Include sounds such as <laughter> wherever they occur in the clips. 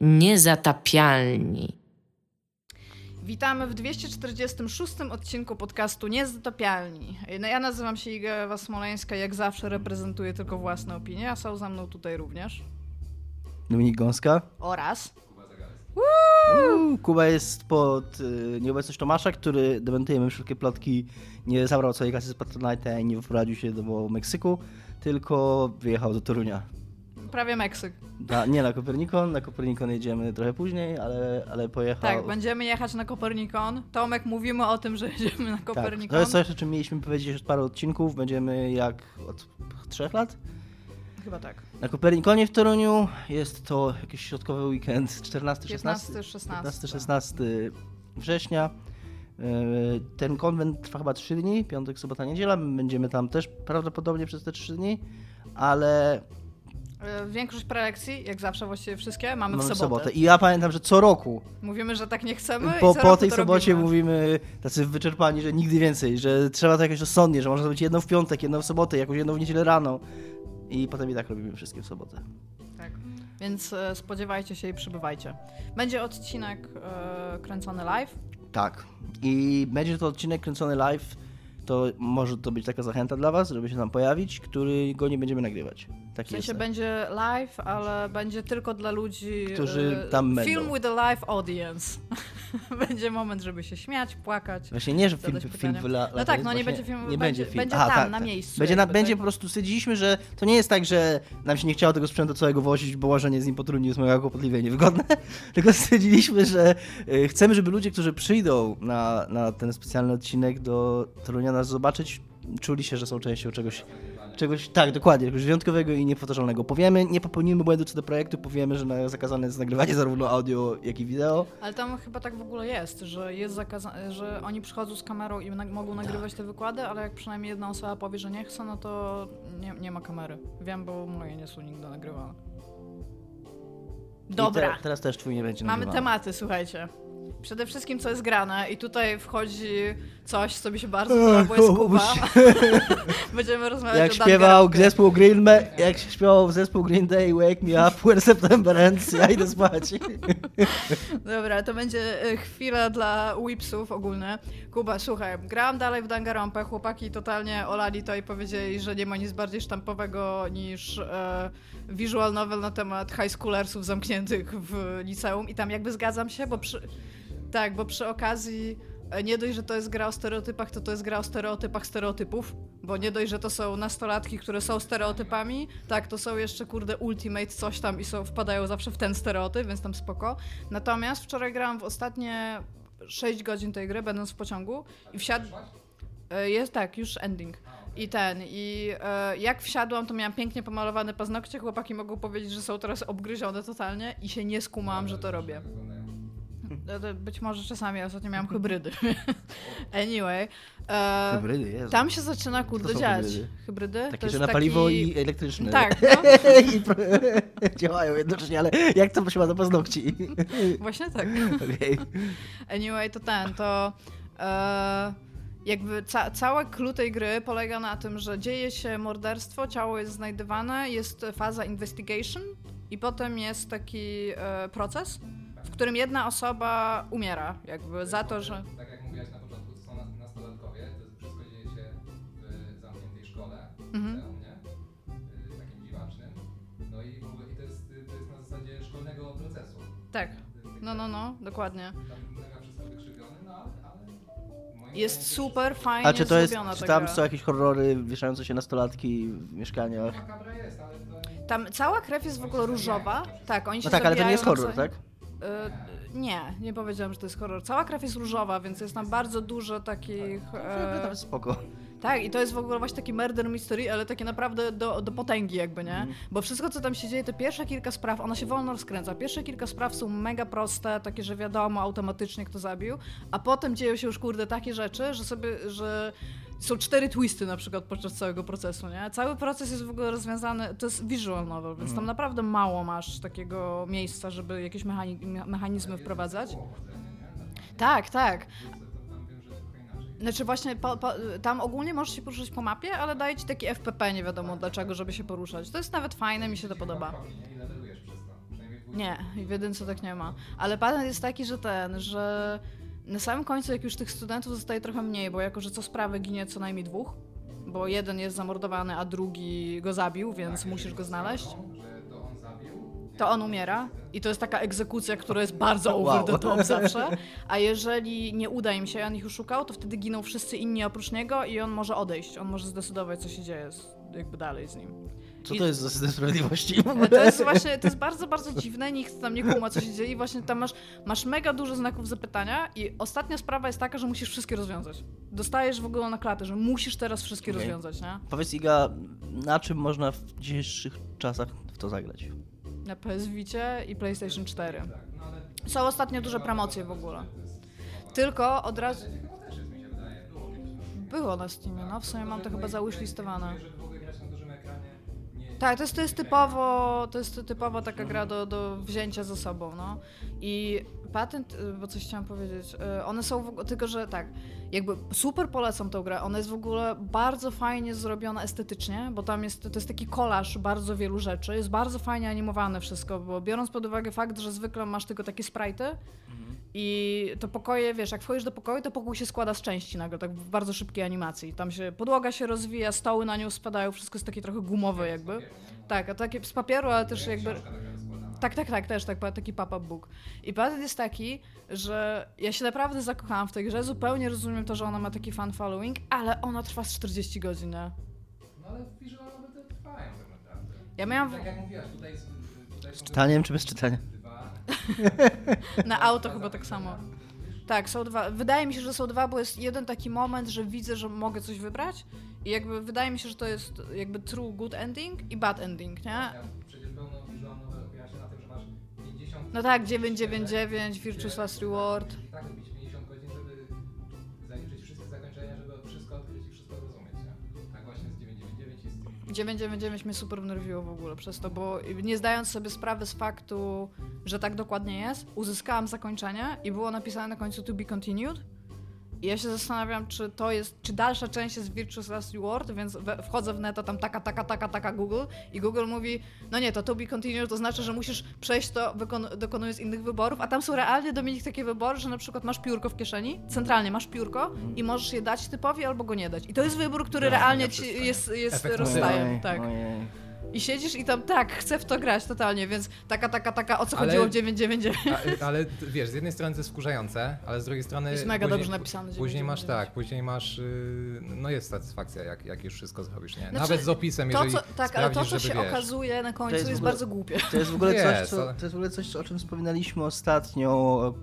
Niezatapialni. Witamy w 246 odcinku podcastu Niezatopialni. No ja nazywam się Iga Ewa Smoleńska, jak zawsze reprezentuję tylko własne opinie, a są za mną tutaj również. Dominik Gąska. Oraz... Uuu, Kuba jest pod y, nieobecność Tomasza, który, dementujemy wszystkie plotki, nie zabrał całej kasy z Patronite'a i nie wyprowadził się do Meksyku, tylko wyjechał do Torunia. Prawie Meksyk. Na, nie na Kopernikon, na Kopernikon jedziemy trochę później, ale, ale pojechał... Tak, będziemy jechać na Kopernikon. Tomek, mówimy o tym, że jedziemy na Tak, Kopernikon. to jest coś, o czym mieliśmy powiedzieć już parę odcinków. Będziemy jak od trzech lat Chyba tak. na Kopernikonie w Toruniu. Jest to jakiś środkowy weekend, 14-16 15, 16. 15-16 września. Yy, Ten konwent trwa chyba 3 dni, piątek, sobota, niedziela. My Będziemy tam też prawdopodobnie przez te 3 dni, ale E, Większość prelekcji, jak zawsze właściwie wszystkie, mamy, mamy w sobotę. I ja pamiętam, że co roku Mówimy, że tak nie chcemy po, po tej sobocie robimy. mówimy tacy wyczerpani, że nigdy więcej, że trzeba to jakoś rozsądnie, że można zrobić jedną w piątek, jedną w sobotę, jakąś jedną w niedzielę rano. I potem i tak robimy wszystkie w sobotę. Tak. Więc e, spodziewajcie się i przybywajcie. Będzie odcinek e, kręcony live. Tak. I będzie to odcinek kręcony live. To może to być taka zachęta dla Was, żeby się tam pojawić, który go nie będziemy nagrywać. W Tak sensie jest. będzie live, ale będzie tylko dla ludzi. Którzy e, tam będą. Film with a live audience. <laughs> będzie moment, żeby się śmiać, płakać. Właśnie nie, że film, film wyla, No tak, no nie będzie film- Nie będzie- film. będzie Aha, tam, tak, na tak. miejscu Będzie, na, będzie tak? po prostu stwierdziliśmy, że to nie jest tak, że nam się nie chciało tego sprzętu całego wozić, bo łażenie z nim po Toruniu jest mega kłopotliwe i niewygodne. <laughs> Tylko stwierdziliśmy, że y, chcemy, żeby ludzie, którzy przyjdą na, na ten specjalny odcinek do Torunia nas zobaczyć, czuli się, że są częścią czegoś, czegoś tak, dokładnie, czegoś wyjątkowego i niepowtarzalnego. Powiemy, nie popełnimy błędu co do projektu, powiemy, że zakazane jest nagrywanie zarówno audio, jak i wideo. Ale tam chyba tak w ogóle jest, że jest zakazane, że oni przychodzą z kamerą i na- mogą nagrywać te wykłady, ale jak przynajmniej jedna osoba powie, że nie chce, no to nie, nie ma kamery. Wiem, bo moje nie są nigdy nagrywane. Dobra, te, teraz też twój nie będzie mamy tematy, słuchajcie. Przede wszystkim, co jest grane, i tutaj wchodzi coś, co mi się bardzo podoba, bo jest Kuba. <laughs> Będziemy rozmawiać Jak o śpiewał zespół Green Day, jak śpiewał zespół Green Day Wake Me Up When September Ends, ja idę spać. <laughs> Dobra, to będzie e, chwila dla whipsów ogólnie. Kuba, słuchaj, grałam dalej w Danganronpę, chłopaki totalnie olali to i powiedzieli, że nie ma nic bardziej sztampowego niż e, visual novel na temat high schoolersów zamkniętych w liceum i tam jakby zgadzam się, bo przy... Tak, bo przy okazji e, nie dość, że to jest gra o stereotypach, to to jest gra o stereotypach stereotypów, bo nie dość, że to są nastolatki, które są stereotypami, tak, to są jeszcze, kurde, ultimate coś tam i są, wpadają zawsze w ten stereotyp, więc tam spoko. Natomiast wczoraj grałam w ostatnie 6 godzin tej gry, będąc w pociągu i wsiadł... E, Jest tak, już ending. I ten, i e, jak wsiadłam, to miałam pięknie pomalowane paznokcie, chłopaki mogą powiedzieć, że są teraz obgryzione totalnie i się nie skumałam, że to robię. To Być może czasami, ostatnio miałam hybrydy. <laughs> anyway. E, Hybrydy, Jezu. tam się zaczyna, kurde, dziać. hybrydy. Hybrydy? Takie, to że na taki... paliwo i elektryczne. Tak, <laughs> no, I <laughs> działają jednocześnie, ale jak to się ma do paznokci? właśnie tak. Okej. Anyway, to ten, to e, jakby ca całe clue tej gry polega na tym, że dzieje się morderstwo, ciało jest znajdywane, jest faza investigation i potem jest taki e, proces, którym jedna osoba umiera, jakby za to, że... Tak jak mówiłaś na początku, to są nas- nastolatkowie, to wszystko dzieje się w zamkniętej szkole, Mhm. liceum, nie? Y, takim dziwacznym. No i w ogóle i to jest, to jest na zasadzie szkolnego procesu. Tak, no, no, no, dokładnie. Tam wszystko no ale, Jest super fajnie A czy to jest, czy ta tam są jakieś horrory wieszające się nastolatki w mieszkaniach? Tam cała krew jest w ogóle różowa. Tak, oni się No tak, ale to nie jest horror, tak? Y, nie, nie powiedziałam, że to jest horror. Cała krew jest różowa, więc jest tam bardzo dużo takich. E, Nawet spoko. tak, i to jest w ogóle właśnie taki murder mystery, ale takie naprawdę do, do potęgi, jakby, nie? Bo wszystko, co tam się dzieje, te pierwsze kilka spraw, ona się wolno rozkręca. Pierwsze kilka spraw są mega proste, takie, że wiadomo automatycznie, kto zabił, a potem dzieją się już, kurde, takie rzeczy, że sobie, że są cztery twisty na przykład podczas całego procesu, nie? Cały proces jest w ogóle rozwiązany, to jest visual novel, więc tam naprawdę mało masz takiego miejsca, żeby jakieś mechani- me- mechanizmy wprowadzać. Tak, tak. Znaczy właśnie po, po, tam ogólnie możesz się poruszać po mapie, ale daje ci taki FPP, nie wiadomo dlaczego, żeby się poruszać. To jest nawet fajne, mi się to podoba. Nie, w jedynce tak nie ma. Ale patent jest taki, że ten, że na samym końcu, jak już tych studentów zostaje trochę mniej, bo jako, że co sprawę ginie co najmniej dwóch, bo jeden jest zamordowany, a drugi go zabił, więc Tak, musisz go znaleźć. to on zabił, To on umiera i to jest taka egzekucja, która jest bardzo Wow. over the top zawsze. A jeżeli nie uda im się, on ich oszukał, to wtedy giną wszyscy inni oprócz niego i on może odejść. On może zdecydować, co się dzieje z, jakby dalej z nim. Co to jest za system sprawiedliwości? To jest właśnie, to jest bardzo, bardzo dziwne, nikt tam nie kuma, co się dzieje i właśnie tam masz, masz mega dużo znaków zapytania i ostatnia sprawa jest taka, że musisz wszystkie rozwiązać. Dostajesz w ogóle na klatę, że musisz teraz wszystkie Okej. rozwiązać, nie? Powiedz Iga, na czym można w dzisiejszych czasach w to zagrać? Na PS Vicie i PlayStation 4. tak, no ale... Są ostatnio duże promocje w ogóle. Tylko od razu... Było na Steamie, no w sumie mam to chyba załishlistowane. Żeby Tak, to jest, to jest typowo, to jest typowo taka gra do, do wzięcia ze sobą, no. I patent, y, bo coś chciałam powiedzieć, y, one są ogóle, tylko że tak, jakby super polecam tą grę, ona jest w ogóle bardzo fajnie zrobiona estetycznie, bo tam jest, to jest taki kolaż bardzo wielu rzeczy, jest bardzo fajnie animowane wszystko, bo biorąc pod uwagę fakt, że zwykle masz tylko takie sprite'y, i to pokoje, wiesz, jak wchodzisz do pokoju, to pokój się składa z części nagle, tak w bardzo szybkiej animacji. Tam się podłoga się rozwija, stoły na nią spadają, wszystko jest takie trochę gumowe jakby. Tak, a takie z papieru, ale też jakby... Tak, tak, tak, też tak, taki pop-up book. I patent jest taki, że ja się naprawdę zakochałam w tej grze, zupełnie rozumiem to, że ona ma taki fan following, ale ona trwa z 40 godzin, nie? No ale visual novel to trwają tak naprawdę. Ja miałam Tak jak mówiłaś, tutaj, tutaj są Czytaniem czy bez czytania? <laughs> na auto chyba tak samo. Tak, są dwa. Wydaje mi się, że są dwa, bo jest jeden taki moment, że widzę, że mogę coś wybrać i jakby wydaje mi się, że to jest jakby true good ending i bad ending, nie? Ja Przecież pełno visual novel opiera się na tym, że masz 50... No tak, 999, Virtuous Last Reward. 999 jest... 999 mnie super wnerwiło w ogóle przez to, bo nie zdając sobie sprawy z faktu, że tak dokładnie jest, uzyskałam zakończenie i było napisane na końcu to be continued. I ja się zastanawiam, czy to jest, czy dalsza część jest Virtuous Last Reward, więc we, wchodzę w neta tam taka, taka, taka, taka Google i Google mówi, no nie, to to be continued to znaczy, że musisz przejść to wykon- dokonując innych wyborów, a tam są realnie, Dominik, takie wybory, że na przykład masz piórko w kieszeni, centralnie masz piórko i możesz je dać typowi albo go nie dać. I to jest wybór, który No, realnie przestaję. jest, jest Efekt rozstajem. Ojej, Tak. ojej. I siedzisz i tam, tak, chcę w to grać totalnie, więc taka, taka, taka, o co Ale- chodziło w 999. A, ale wiesz, z jednej strony to jest wkurzające, ale z drugiej strony. Jest mega później, dobrze napisane. Później masz 999. tak, później masz. Yy, no jest satysfakcja, jak, jak już wszystko zrobisz, nie? Znaczy, Nawet z opisem, To, jeżeli co, tak, ale to, co żeby, się wiesz, okazuje na końcu jest jest, ogóle- bardzo głupie. To jest w ogóle coś, Jest, co, ale- to jest w ogóle coś, o czym wspominaliśmy ostatnio,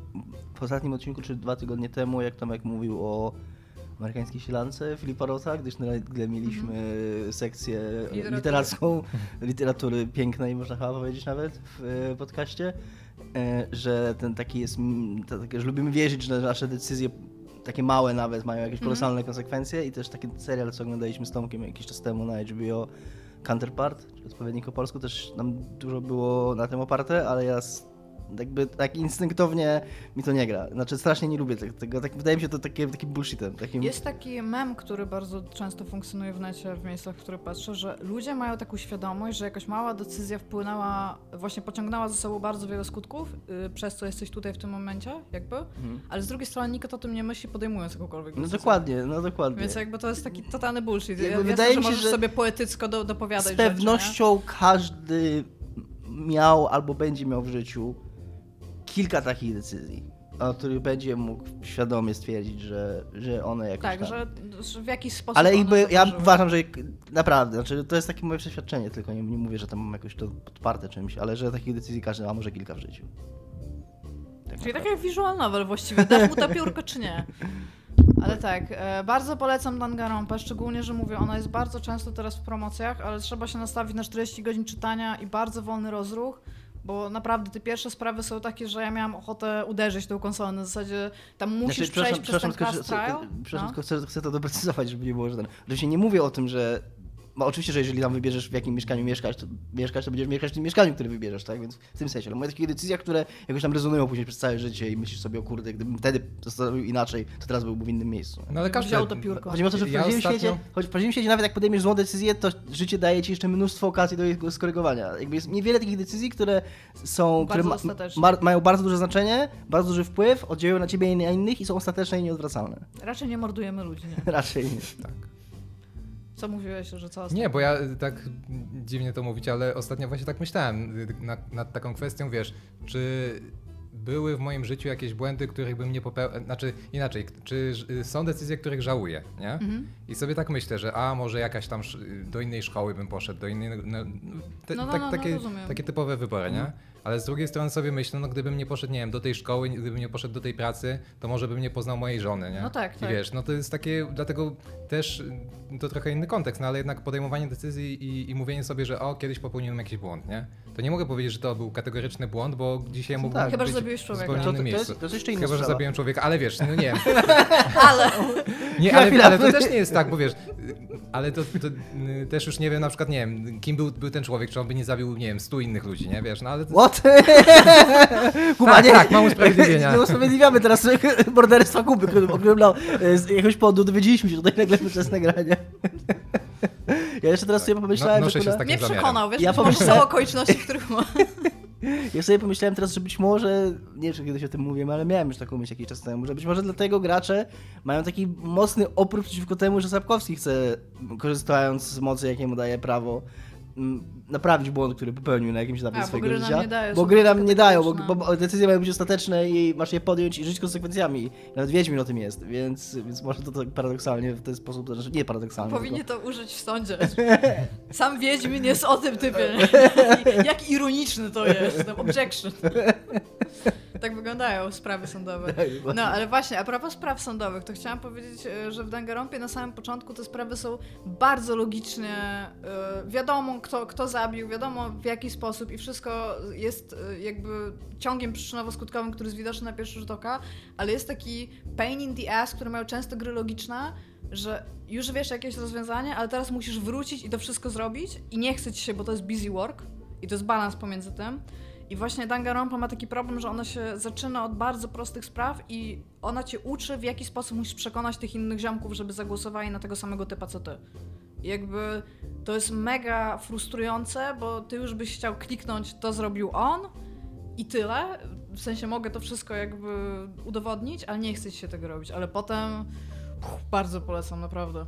w ostatnim odcinku, czy dwa tygodnie temu, jak Tomek mówił o amerykańskiej sielance Filipa Rota, gdyż nagle mieliśmy sekcję Literatury. literacką, literatury pięknej, można chyba powiedzieć nawet w e, podcaście, e, że ten taki jest, mm, że lubimy wierzyć, że nasze decyzje takie małe nawet mają jakieś kolosalne konsekwencje i też taki serial, co oglądaliśmy z Tomkiem jakiś czas temu na HBO, Counterpart, czy odpowiednik po polsku, też nam dużo było na tym oparte, ale ja s- jakby tak instynktownie mi to nie gra. Znaczy strasznie nie lubię te- tego, tak, wydaje mi się to takie, takim bullshitem. Takim... Jest taki mem, który bardzo często funkcjonuje w necie, w miejscach, w które patrzę, że ludzie mają taką świadomość, że jakaś mała decyzja wpłynęła, właśnie pociągnęła za sobą bardzo wiele skutków, yy, przez co jesteś tutaj w tym momencie, jakby, Mhm. ale z drugiej strony nikt o tym nie myśli, podejmując jakąkolwiek No decyzję. dokładnie, no dokładnie. Więc jakby to jest taki totalny bullshit. Jakby Ja, wydaje jasne, mi że się, możesz że sobie poetycko do, dopowiadać Z rzeczy, pewnością każdy miał albo będzie miał w życiu kilka takich decyzji, o których będzie mógł świadomie stwierdzić, że, że one jakoś Tak, tam... że, że w jakiś sposób Ale jakby ja zaważyły. uważam, że naprawdę, znaczy to jest takie moje przeświadczenie, tylko nie, nie mówię, że tam mam jakoś to podparte czymś, ale że takich decyzji każdy ma może kilka w życiu. Tak Czyli tak jak visual novel właściwie, dasz mu to piórko czy nie? Ale tak, e, bardzo polecam Danganronpę, szczególnie, że mówię, ona jest bardzo często teraz w promocjach, ale trzeba się nastawić na 40 godzin czytania i bardzo wolny rozruch, bo naprawdę te pierwsze sprawy są takie, że ja miałam ochotę uderzyć tą konsolę, na zasadzie tam musisz Znaczy, przejść przez ten tylko, trial. przepraszam, No. tylko chcę, chcę to doprecyzować, żeby nie było, że ten... Oczywiście nie mówię o tym, że no oczywiście, że jeżeli tam wybierzesz w jakim mieszkaniu mieszkać, to, mieszkać, to będziesz mieszkać w tym mieszkaniu, które wybierzesz, tak? Więc w tym sensie. Ale mówię o takich decyzjach, które jakoś tam rezonują później przez całe życie i myślisz sobie, o kurde, gdybym wtedy postanowił inaczej, to teraz byłbym w innym miejscu. No ale każdy... Wziął to piórko. Chodzi mi o to, że w Ja prawdziwym, ostatnio- świecie, choć w prawdziwym świecie nawet jak podejmiesz złą decyzję, to życie daje ci jeszcze mnóstwo okazji do jego skorygowania. Jakby jest niewiele takich decyzji, które są, które Bardzo ma, ostateczne. ma, mają bardzo duże znaczenie, bardzo duży wpływ, oddziałują na ciebie i na innych i są ostateczne i nieodwracalne. Raczej nie mordujemy ludzi, nie? <laughs> Raczej nie. Tak. Co mówiłeś, że co Nie, bo ja y, tak dziwnie to mówić, ale ostatnio właśnie tak myślałem y, nad, nad taką kwestią, wiesz, czy były w moim życiu jakieś błędy, których bym nie popełnił, znaczy inaczej, czy y, są decyzje, których żałuję, nie? Mhm. I sobie tak myślę, że a może jakaś tam do innej szkoły bym poszedł, do innej, no, te, No, no, tak, no, no, takie, takie typowe wybory, nie? Ale z drugiej strony sobie myślę, no gdybym nie poszedł, nie wiem, do tej szkoły, gdybym nie poszedł do tej pracy, to może bym nie poznał mojej żony, nie? No tak, I tak. wiesz, no to jest takie, dlatego też y, to trochę inny kontekst, no ale jednak podejmowanie decyzji i, i mówienie sobie, że o, kiedyś popełniłem jakiś błąd, nie? To nie mogę powiedzieć, że to był kategoryczny błąd, bo dzisiaj mógłbym tak. Chyba, że zabiłeś w człowieka. zupełnie To- innym to jest- to jest jeszcze inna Chyba, że zabiłem człowieka, ale wiesz, no nie <laughs> Ale nie, ale, ale to też nie jest tak, bo wiesz, ale to, to y, też już nie wiem, na przykład, nie wiem, kim był, był ten człowiek, czy on by nie zabił, nie wiem, stu innych ludzi, nie, wiesz, no ale to, What? <laughs> Kuba, Tak, nie. tak, mam usprawiedliwienia. <laughs> Nie usprawiedliwiamy teraz <laughs> morderstwa Kuby, którym, o którym no, z jakiegoś powodu dowiedzieliśmy się tutaj nagle podczas nagrania. Ja jeszcze teraz sobie pomyślałem, No- że się z kurwa- takim mnie przekonał, wiesz, Ja ja są pomyślałem- okoliczności, w których ma... Ja sobie pomyślałem teraz, że być może, nie wiem czy kiedyś o tym mówiłem, ale miałem już taką myśl jakiś czas temu, że być może dlatego gracze mają taki mocny opór przeciwko temu, że Sapkowski chce, korzystając z mocy, jakie mu daje prawo, naprawić błąd, który popełnił na jakimś etapie A, bo swojego gry nam życia. bo gry nam nie dają, bo, bo decyzje mają być ostateczne i masz je podjąć i żyć konsekwencjami. Nawet Wiedźmin o tym jest, więc, więc może to tak paradoksalnie w ten sposób, to znaczy nie paradoksalnie. Powinni tylko- to użyć w sądzie. Sam Wiedźmin jest o tym typie. Jak ironiczny to jest. No, objection. Tak wyglądają sprawy sądowe. No, ale właśnie, a propos spraw sądowych, to chciałam powiedzieć, e, że w Danganronpie na samym początku te sprawy są bardzo logicznie, e, wiadomo kto, kto zabił, wiadomo w jaki sposób i wszystko jest e, jakby ciągiem przyczynowo-skutkowym, który jest widoczny na pierwszy rzut oka, ale jest taki pain in the ass, który mają często gry logiczne, że już wiesz jakieś rozwiązanie, ale teraz musisz wrócić i to wszystko zrobić i nie chce ci się, bo to jest busy work i to jest balans pomiędzy tym. I właśnie Danganronpa ma taki problem, że ona się zaczyna od bardzo prostych spraw i ona cię uczy, w jaki sposób musisz przekonać tych innych ziomków, żeby zagłosowali na tego samego typa co ty. Jakby to jest mega frustrujące, bo ty już byś chciał kliknąć, to zrobił on i tyle. W sensie mogę to wszystko jakby udowodnić, ale nie chce się tego robić. Ale potem uff, bardzo polecam, naprawdę.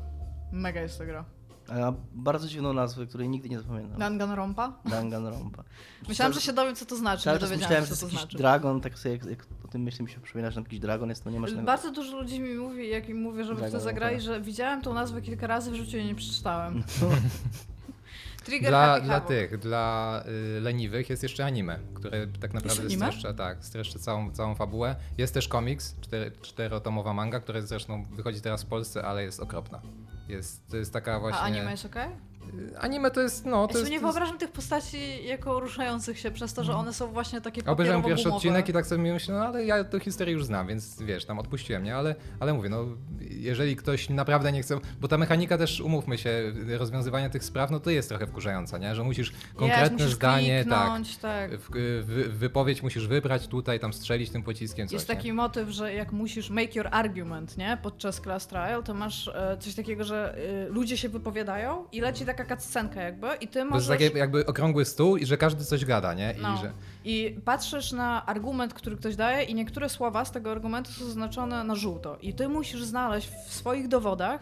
Mega jest ta gra. A bardzo dziwną nazwę, której nigdy nie zapamiętam. Danganronpa? Danganronpa. <laughs> Myślałam, że się dowiem, co to znaczy. Cały nie czas dowiedziałam myślałem, się, że co jest to jakiś znaczy. dragon, tak sobie jak, jak o tym myślę, mi się przypomina, że tam jakiś dragon jest, to nie masz tego. Bardzo dużo ludzi mi mówi, jak im mówię, żeby w to zagrali, Ball. że widziałem tą nazwę kilka razy, w życiu jej nie przeczytałem. <laughs> Trigger Dla, dla tych, dla y, leniwych jest jeszcze anime, które tak naprawdę streszcza, tak, streszcza całą, całą fabułę. Jest też komiks, cztery, czterotomowa manga, która zresztą wychodzi teraz w Polsce, ale jest okropna. Jest, to jest taka właśnie... A anime jest okej? Y, Anime to jest, no, Ja to sobie jest... nie wyobrażam tych postaci jako ruszających się, przez to, że one są właśnie takie Obejrzałem pierwszy odcinek i tak sobie myślę, no ale ja tę historię już znam, więc wiesz, tam odpuściłem, nie? Ale, ale mówię, no jeżeli ktoś naprawdę nie chce, bo ta mechanika też, umówmy się, rozwiązywania tych spraw, no to jest trochę wkurzająca, nie? Że musisz konkretne Jest, musisz zdanie, tak, kliknąć, tak. w, w, wypowiedź musisz wybrać tutaj, tam strzelić tym pociskiem coś, Jest nie? taki motyw, że jak musisz make your argument, nie? Podczas class trial, to masz e, coś takiego, że e, ludzie się wypowiadają i leci taka cutscenka jakby i ty To jest możesz... taki jakby okrągły stół i że każdy coś gada, nie? I No. że I patrzysz na argument, który ktoś daje, i niektóre słowa z tego argumentu są zaznaczone na żółto. I ty musisz znaleźć w swoich dowodach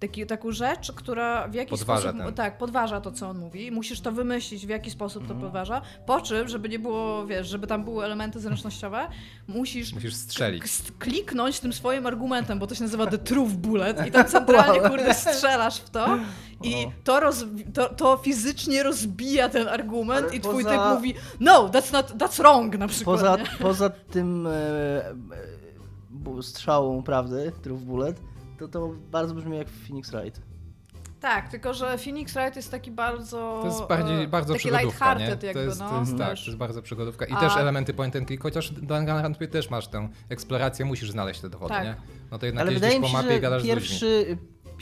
taki, taką rzecz, która w jakiś Podważa sposób. ten. Tak, podważa to, co on mówi. Musisz to wymyślić, w jaki sposób Mhm. to podważa. Po czym, żeby nie było, wiesz, żeby tam były elementy zręcznościowe, musisz. musisz strzelić. k- Kliknąć tym swoim argumentem, bo to się nazywa The Truth Bullet i tam centralnie, kurde, strzelasz w to i O. to, roz, to, to fizycznie rozbija ten argument Ale i twój poza- typ mówi no, that's not, that's wrong na przykład. Poza, poza tym e, e, strzałą prawdy, Truth Bullet, to to bardzo brzmi jak Phoenix Wright. Tak, tylko że Phoenix Wright jest taki bardzo. To jest bardziej, e, bardzo taki przygodówka, nie? lighthearted To jakby, jest, no. to jest, tak, to jest bardzo przygodówka. I A- też elementy point and click, chociaż w Danganronpie też masz tę eksplorację, musisz znaleźć te dowody, Tak. nie? No to jednak Ale jeździsz po się, mapie i że gadasz z ludźmi.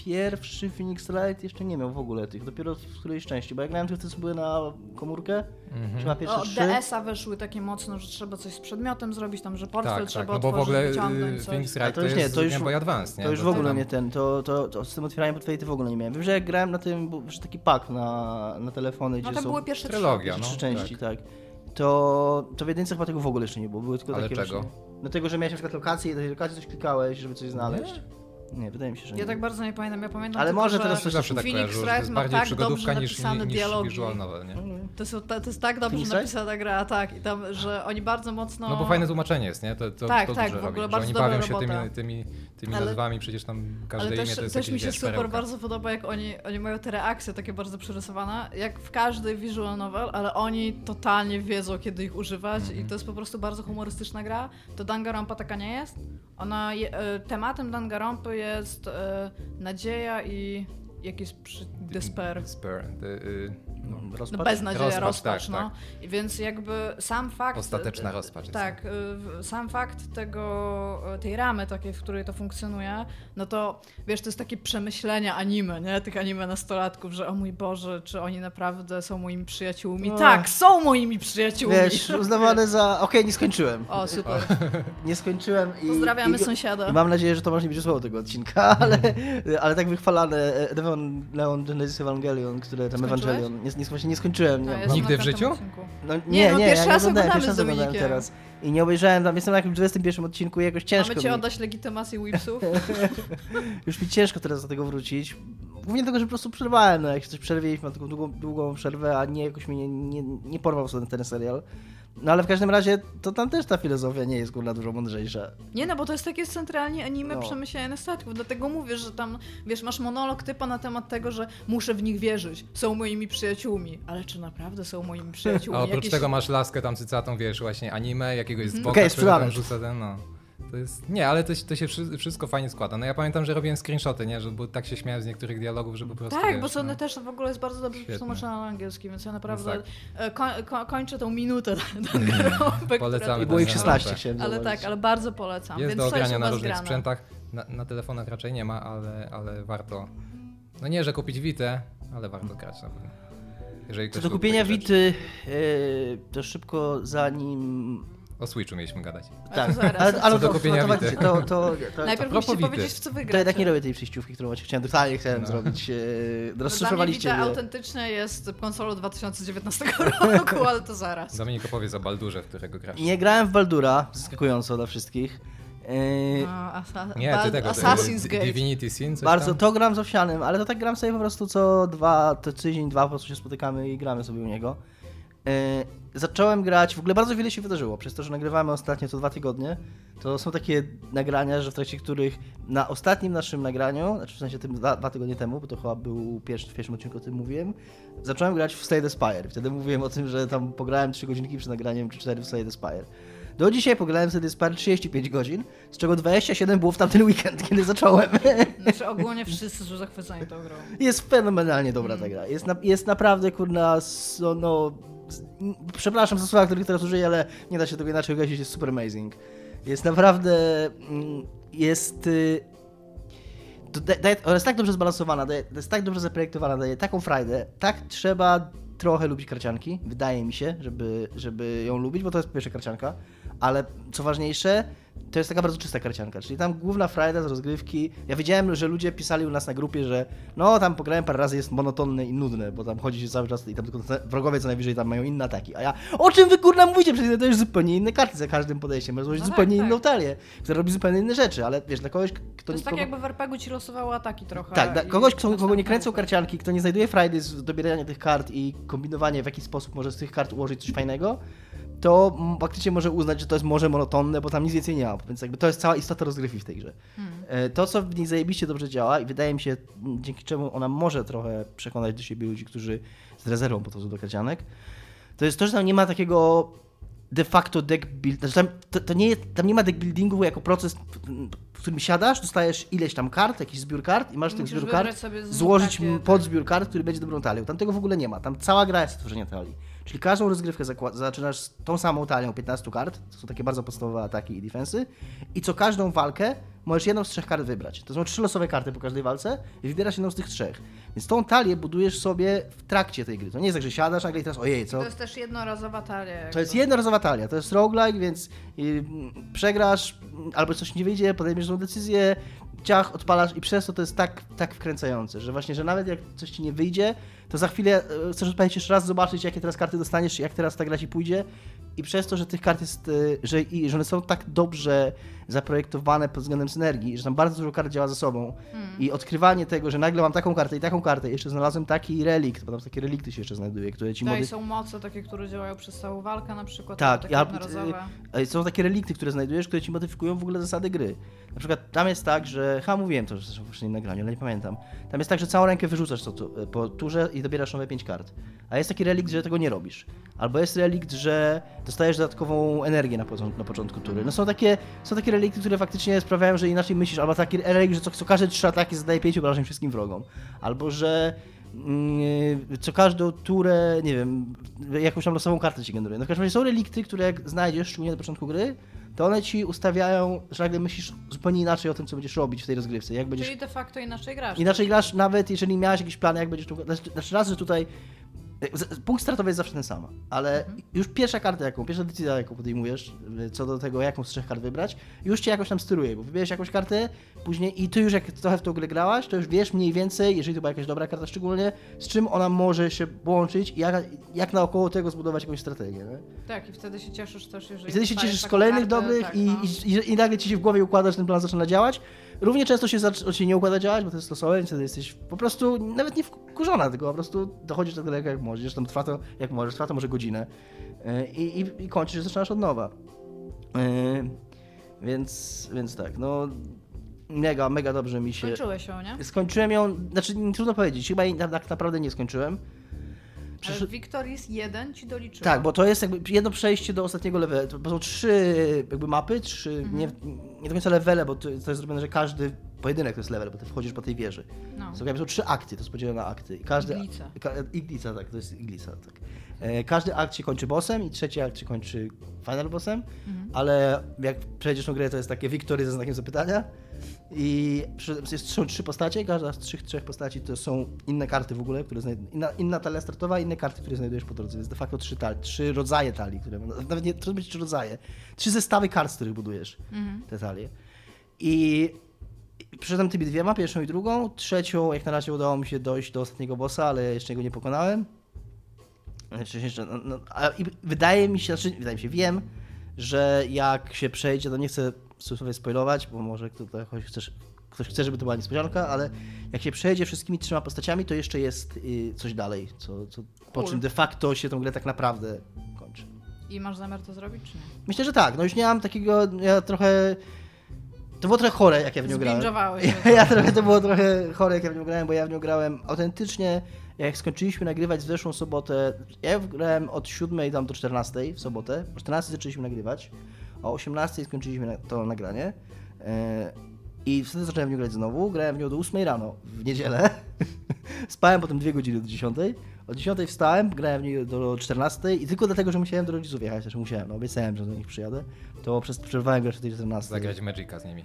Pierwszy, Phoenix Wright jeszcze nie miał w ogóle tych, dopiero w którejś części, bo jak grałem tych, co były na komórkę, Mhm. chyba pierwsze O, trzy. DS-a weszły takie mocno, że trzeba coś z przedmiotem zrobić, tam, że portfel Tak, tak, trzeba no bo w otworzyć, ogóle wyciągnąć y, coś. Phoenix A Wright to to już jest nie, to już- Game Boy Advance, nie? To już w ogóle nie ten, to, to, to z tym otwieraniem portfeli to w ogóle nie miałem. Wiem, że jak grałem na tym, był już taki pack na, na telefony, No gdzie to są były pierwsze Trylogia, trzy. no. trzy części, tak. To, to w jedynce chyba tego w ogóle jeszcze nie było. Były tylko Ale takie czego? Właśnie, dlatego, że miałeś na przykład lokację i do tej lokacji coś klikałeś, żeby coś znaleźć. Nie, wydaje mi się, że nie. Ja tak bardzo nie pamiętam, ja pamiętam Ale tylko, może że teraz To coś zawsze tak Phoenix Wright ma tak przygodówka dobrze niż, napisane niż dialogi. visual novel, nie? To jest, to jest tak dobrze Phoenix Wright? napisana gra, tak, i tam, że oni bardzo mocno... No bo fajne tłumaczenie jest, nie? To, to, Tak, to tak, w ogóle robi, że bardzo oni bawią się robota. tymi, tymi, tymi Ale- nazwami, przecież tam każde Ale imię też, to jest też mi się wiesz, super perełka. bardzo podoba, jak oni, oni mają te reakcje takie bardzo przerysowane, jak w każdej visual novel, ale oni totalnie wiedzą, kiedy ich używać Mhm. i to jest po prostu bardzo humorystyczna gra. To Danganronpa taka nie jest. Ona, je, e, tematem Danganronpy jest e, nadzieja i jakiś despair. Despair. The, no. No, Rozpacz? beznadzieja, Rozpacz, rozpacz, tak, no. I więc jakby sam fakt... Ostateczna rozpacz jest. Tak, y, sam fakt tego, y, tej ramy takiej, w której to funkcjonuje, no to wiesz, to jest takie przemyślenia anime, nie? Tych anime nastolatków, że o mój Boże, czy oni naprawdę są moimi przyjaciółmi? No. Tak, są moimi przyjaciółmi! Wiesz, uznawane za... <laughs> Okej, nie skończyłem. O, super. <laughs> Nie skończyłem i... Pozdrawiamy i, sąsiada. I mam nadzieję, że Tomasz nie będzie słuchał tego odcinka, <laughs> ale, ale tak wychwalane e, Leon, Genesis Evangelion, które tam Skończyłeś? Ewangelion, nie, nie, właśnie nie skończyłem. Nie, No, Nigdy w życiu? odcinku. no, nie, Nie, no, nie, pierwszy ja nie raz oglądałem, oglądamy pierwszy raz oglądałem teraz. I nie obejrzałem tam, jestem na jakimś 21 odcinku i jakoś ciężko Mamy ci mi. oddać legitymację Whipsów? <laughs> Już mi ciężko teraz do tego wrócić. Głównie dlatego, że po prostu przerwałem, no jak się coś przerwiliśmy, mam taką długą, długą przerwę, a nie jakoś mnie nie, nie, nie porwał sobie ten serial. No ale w każdym razie, to tam też ta filozofia nie jest kurna dużo mądrzejsza. Nie, no bo to jest takie centralnie anime No. przemyślenia statków, dlatego mówię, że tam, wiesz, masz monolog typa na temat tego, że muszę w nich wierzyć, są moimi przyjaciółmi, ale czy naprawdę są moimi przyjaciółmi? <laughs> A oprócz Jakieś- tego masz laskę tam cycatą, wiesz, właśnie anime, jakiegoś z boka, Okej, który tam rzuca ten, no. To jest, nie, ale to, się- to się wszy- wszystko fajnie składa. No ja pamiętam, że robiłem screenshoty, nie, że bo tak się śmiałem z niektórych dialogów, że po prostu, Tak, wiesz, bo są no. one też w ogóle jest bardzo dobrze przetłumaczone na angielski, więc ja naprawdę Więc e, ko ko kończę tą minutę Danganronpę, Polecamy I było ich ten 16, Danganronpę. chciałem Ale tak, ale bardzo polecam. Jest więc do ogrania na różnych grane. sprzętach. Na, na telefonach raczej nie ma, ale, ale warto. No nie, że kupić Witę, ale warto grać na pewno. Jeżeli Co ktoś do kupienia. Wity, yy, to szybko zanim... O Switchu mieliśmy gadać. To Tak, zaraz. ale, ale Co do to, kupienia to, to, Vity. to, to, to, Najpierw musicie powiedzieć, w co to wygracie. jednak nie robię tej przejściówki, którą właśnie chciałem, totalnie chciałem No. zrobić. Yy, No, Dla mnie rozszyfrowaliście Vita mnie. autentycznie jest konsolą 2019 <laughs> roku, ale to zaraz. Dominik opowie o Baldurze, w którego grasz. Nie grałem w Baldura, zaskakująco dla wszystkich. Yy, No, asa Nie, ty tego. Assassin's Gate. Divinity Sin, coś Bardzo, tam? to gram z owsianym, ale to tak gram sobie po prostu co dwa, to tydzień, dwa po prostu się spotykamy i gramy sobie u niego. Zacząłem grać, w ogóle bardzo wiele się wydarzyło, przez to, że nagrywamy ostatnio co dwa tygodnie. To są takie nagrania, że w trakcie których na ostatnim naszym nagraniu, znaczy w sensie tym dwa, dwa tygodnie temu, bo to chyba był pierwszy, w pierwszym odcinku o tym mówiłem, zacząłem grać w Slay the Spire. Wtedy mówiłem o tym, że tam pograłem 3 godzinki przed nagraniem, czy 4 w Slay the Spire. Do dzisiaj pograłem w the Spire 35 godzin, z czego 27 było w tamten weekend, <laughs> kiedy zacząłem. Znaczy ogólnie wszyscy są zachwyceni tą grą. Jest fenomenalnie dobra ta gra. Jest, na, jest naprawdę, kurna, no, no przepraszam za słowa, których teraz użyję, ale nie da się tego inaczej określić, jest super amazing. Jest naprawdę, mm, jest... y, To da, daje, ona jest tak dobrze zbalansowana, jest tak dobrze zaprojektowana, daje taką frajdę. Tak trzeba trochę lubić karcianki, wydaje mi się, żeby, żeby ją lubić, bo to jest pierwsza karcianka, ale co ważniejsze, to jest taka bardzo czysta karcianka, czyli tam główna frajda z rozgrywki. Ja wiedziałem, że ludzie pisali u nas na grupie, że no tam pograłem parę razy, jest monotonne i nudne, bo tam chodzi się cały czas i tam tylko wrogowie co najwyżej tam mają inne ataki. A ja, o czym wy kurna mówicie? Przecież to jest zupełnie inne karty za każdym podejściem, złożyć No tak, zupełnie tak. inną talię, która robi zupełnie inne rzeczy, ale wiesz, dla kogoś, kto To jest tak nikogo- jakby w RPG ci losowało ataki trochę. tak, dla kogoś, kto, kogo nie kręcą karcianki, kto nie znajduje frajdy z dobierania tych kart i kombinowanie w jaki sposób może z tych kart ułożyć coś fajnego, to faktycznie może uznać, że to jest może monotonne, bo tam nic więcej nie ma. Więc jakby to jest cała istota rozgrywki w tej grze. Hmm. E, To, co w niej zajebiście dobrze działa i wydaje mi się, dzięki czemu ona może trochę przekonać do siebie ludzi, którzy z rezerwą podchodzą do karcianek, to jest to, że tam nie ma takiego de facto deck build, znaczy tam, to, to nie jest, tam nie ma deck buildingu jako proces, w którym siadasz, dostajesz ileś tam kart, jakiś zbiór kart i masz tych Musisz zbiór kart złożyć takie, tak. podzbiór kart, który będzie dobrą talią. Tam tego w ogóle nie ma. Tam cała gra jest tworzenie talii. Czyli każdą rozgrywkę zaczynasz z tą samą talią 15 kart, to są takie bardzo podstawowe ataki i defensy, i co każdą walkę możesz jedną z trzech kart wybrać. To są trzy losowe karty po każdej walce i wybierasz jedną z tych trzech. Więc tą talię budujesz sobie w trakcie tej gry. To nie jest tak, że siadasz nagle i teraz ojej, co? To jest też jednorazowa talia. To jest jednorazowa talia, to jest roguelike, więc y, mm, przegrasz albo coś nie wyjdzie, podejmiesz złą decyzję, ciach, odpalasz i przez to to jest tak, tak wkręcające, że właśnie, że nawet jak coś ci nie wyjdzie, to za chwilę y, chcesz odpalić jeszcze raz, zobaczyć jakie teraz karty dostaniesz, jak teraz ta gra ci pójdzie i przez to, że tych kart jest, y, że, i, że one są tak dobrze zaprojektowane pod względem synergii, że tam bardzo dużo kart działa ze sobą i odkrywanie tego, że nagle mam taką kartę i taką kartę, jeszcze znalazłem taki relikt, bo tam takie relikty się jeszcze znajduje, które ci Tak, mody... i są moce takie, które działają przez całą walkę na przykład. Tak, takie ja-. E, Są takie relikty, które znajdujesz, które ci modyfikują w ogóle zasady gry. Na przykład tam jest tak, że. Ha, mówiłem to zresztą w poprzednim nagraniu, ale nie pamiętam. Tam jest tak, że całą rękę wyrzucasz co, tu- po turze i dobierasz nowe 5 kart. A jest taki relikt, że tego nie robisz. Albo jest relikt, że dostajesz dodatkową energię na, początku, na początku tury. No są takie, są takie relikty, które faktycznie sprawiają, że inaczej myślisz. Albo taki relikt, że co, co każde trzy ataki zadaje 5 obrażeń wszystkim wrogom. Albo że. mm, Co każdą turę, nie wiem, jakąś tam losową kartę ci generuje. No w każdym razie są relikty, które jak znajdziesz, szczególnie na początku gry, to one ci ustawiają, że nagle myślisz zupełnie inaczej o tym, co będziesz robić w tej rozgrywce. Jak będziesz Czyli de facto inaczej grasz. Inaczej grasz nawet jeżeli miałeś jakiś plan, jak będziesz. Znaczy, znaczy raz, że tutaj. Punkt startowy jest zawsze ten sam, ale już pierwsza karta, jaką, pierwsza decyzja, jaką podejmujesz, y, co do tego, jaką z trzech kart wybrać, już cię jakoś tam steruje, bo wybierzesz jakąś kartę, później i ty już jak trochę w tą grę grałaś, to już wiesz mniej więcej, jeżeli to była jakaś dobra karta szczególnie, z czym ona może się połączyć i jak, jak naokoło tego zbudować jakąś strategię. Nie? Tak, i wtedy się cieszysz też, jeżeli I wtedy się cieszysz z kolejnych dobrych tak, i, no. i, i, i nagle ci się w głowie układa, że ten plan zaczyna działać. Równie często się, się nie układa działać, bo to jest losowe, wtedy jesteś po prostu nawet nie wkurzona, tylko po prostu dochodzisz do tego jak, jak możesz. Tam trwa to jak możesz, trwa to może godzinę Yy, i, i, i kończysz, zaczynasz od nowa. Yy, więc, więc tak, no mega, mega dobrze mi się... Skończyłeś ją, nie? Skończyłem ją, znaczy trudno powiedzieć, chyba jej na- tak naprawdę nie skończyłem. Ale Victoris 1 ci doliczyło. Tak, bo to jest jakby jedno przejście do ostatniego levelu. To są trzy jakby mapy, trzy, Mhm. nie, nie do końca levele, bo to, to jest zrobione, że każdy pojedynek to jest level, bo ty wchodzisz po tej wieży. No. Są, są trzy akty, to jest podzielone na akty. I każdy, Iglica. Ka, iglica, tak, to jest iglica, tak. E, każdy akt się kończy bossem i trzeci akt się kończy final bossem, Mhm. ale jak przejdziesz tą grę, to jest takie Victory ze znakiem zapytania. I jest, są trzy postacie, każda z trzech, trzech postaci to są inne karty w ogóle, które znajd- inna, inna talia startowa, inne karty, które znajdujesz po drodze. Jest de facto trzy, tali, trzy rodzaje talii, które nawet nie, to być trzy rodzaje. Trzy zestawy kart, z których budujesz Mhm. te talie. I i przeszedłem tymi dwiema, pierwszą i drugą. Trzecią, jak na razie udało mi się dojść do ostatniego bossa, ale jeszcze go nie pokonałem. Znaczy, jeszcze, no, no, a, i wydaje mi się, znaczy, wydaje mi się, wiem, że jak się przejdzie, to nie chcę sobie spoilować, bo może ktoś, chcesz, ktoś chce, żeby to była niespodzianka, ale jak się przejdzie wszystkimi trzema postaciami, to jeszcze jest y, coś dalej, co, co, po czym de facto się tą grę tak naprawdę kończy. I masz zamiar to zrobić, czy nie? Myślę, że tak. No już nie mam takiego, ja trochę... To było trochę chore, jak ja w nią grałem. <laughs> Ja, ja trochę, to było trochę chore, jak ja w nią grałem, bo ja w nią grałem autentycznie, jak skończyliśmy nagrywać w zeszłą sobotę, ja grałem od 7 tam do 14 w sobotę, o 14 zaczęliśmy nagrywać, o 18 skończyliśmy to nagranie e, i wtedy zacząłem w nią grać znowu, grałem w nią do 8 rano w niedzielę, <laughs> spałem potem 2 godziny do 10, o 10 wstałem, grałem w niej do 14 i tylko dlatego, że musiałem do rodziców jechać, też musiałem, no obiecałem, że do nich przyjadę, to przez, przerwałem grę do tej 14. Zagrać Magica z nimi.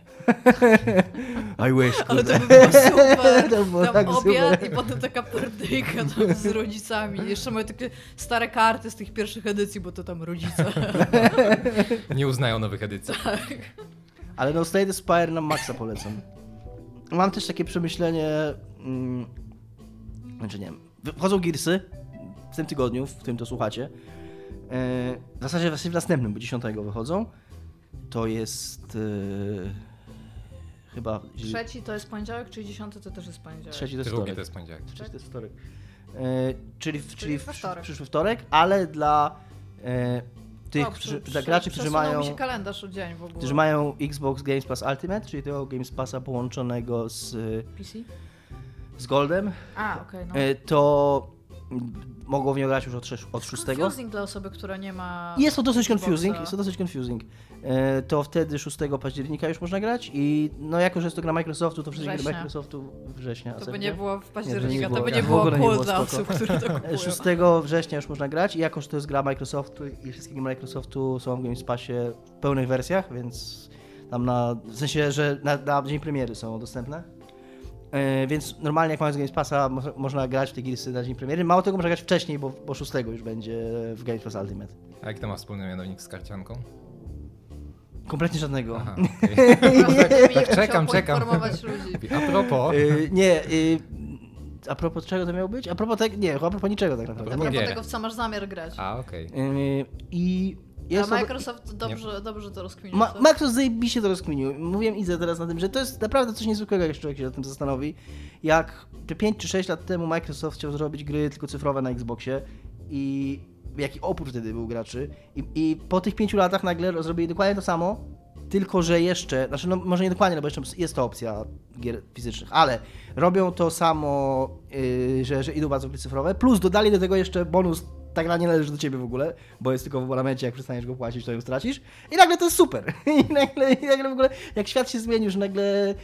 <laughs> I wish, Ale to by było super. <laughs> To było tam tak obiad super. i potem taka partyjka tam z rodzicami. Jeszcze moje takie stare karty z tych pierwszych edycji, bo to tam rodzice. <laughs> Nie uznają nowych edycji. Ale no Slay the Spire na maksa polecam. Mam też takie przemyślenie, mm, znaczy nie wiem, wchodzą Gearsy w tym tygodniu, w którym to słuchacie. E, W zasadzie w w następnym, bo 10 wychodzą. To jest e, chyba Trzeci to jest poniedziałek, czyli dziesiąty to też jest poniedziałek. trzeci to jest Drugi to jest poniedziałek. Trzeci to jest wtorek. E, czyli w, czyli w wtorek. przyszły wtorek, ale dla e, tych, O, którzy, przy- dla przy- graczy, którzy mają... mi się kalendarz o dzień w ogóle. którzy mają Xbox Games Pass Ultimate, czyli tego Games Passa połączonego z, PC? Z Goldem, A, okej, no. e, to mogą w nią grać już od, od szóstego. Confusing dla osoby, która nie ma. Jest to dosyć confusing, jest to dosyć confusing. E, To wtedy 6 października już można grać i no jako, że jest to gra Microsoftu, to wszystkie gry. Microsoftu września. To by nie było w Nie, października, to by nie było nie było dla osób, które to kupują. 6 września już można grać i jako, że to jest gra Microsoftu i wszystkie gry Microsoftu są w Game Passie w pełnych wersjach, więc tam na, w sensie, że na, na dzień premiery są dostępne. E, więc normalnie jak mając Game Passa mo można grać w te girsy na dzień premiery. Mało tego można grać wcześniej, bo, bo 6 już będzie w Game Pass Ultimate. A jaki to ma wspólny mianownik z karcianką? Kompletnie żadnego. Aha, <laughs> okej. <laughs> Tak, czekam, czekam. informować <laughs> ludzi. A propos, Y, nie, y, a propos czego to miało być? A propos tego, nie, a propos niczego tak naprawdę. A propos Nie. tego, w co masz zamiar grać. a okej. Y, I jest A to- Microsoft dobrze, dobrze to rozkminił. Ma? Microsoft zajebiście to rozkminił. Mówiłem Idze teraz na tym, że to jest naprawdę coś niezwykłego, jak człowiek się nad tym zastanowi. Jak te 5 czy 6 lat temu Microsoft chciał zrobić gry tylko cyfrowe na Xboxie i jaki opór wtedy był graczy. I, i po tych 5 latach nagle zrobili dokładnie to samo, tylko że jeszcze, znaczy no może nie dokładnie, no bo jeszcze jest to opcja gier fizycznych, ale robią to samo, yy, że, że idą bardzo gry cyfrowe, plus dodali do tego jeszcze bonus ta gra nie należy do ciebie w ogóle, bo jest tylko w abonamencie, jak przestaniesz go płacić, to ją stracisz. I nagle to jest super. <laughs> I nagle, i nagle w ogóle, jak świat się zmienił, że nagle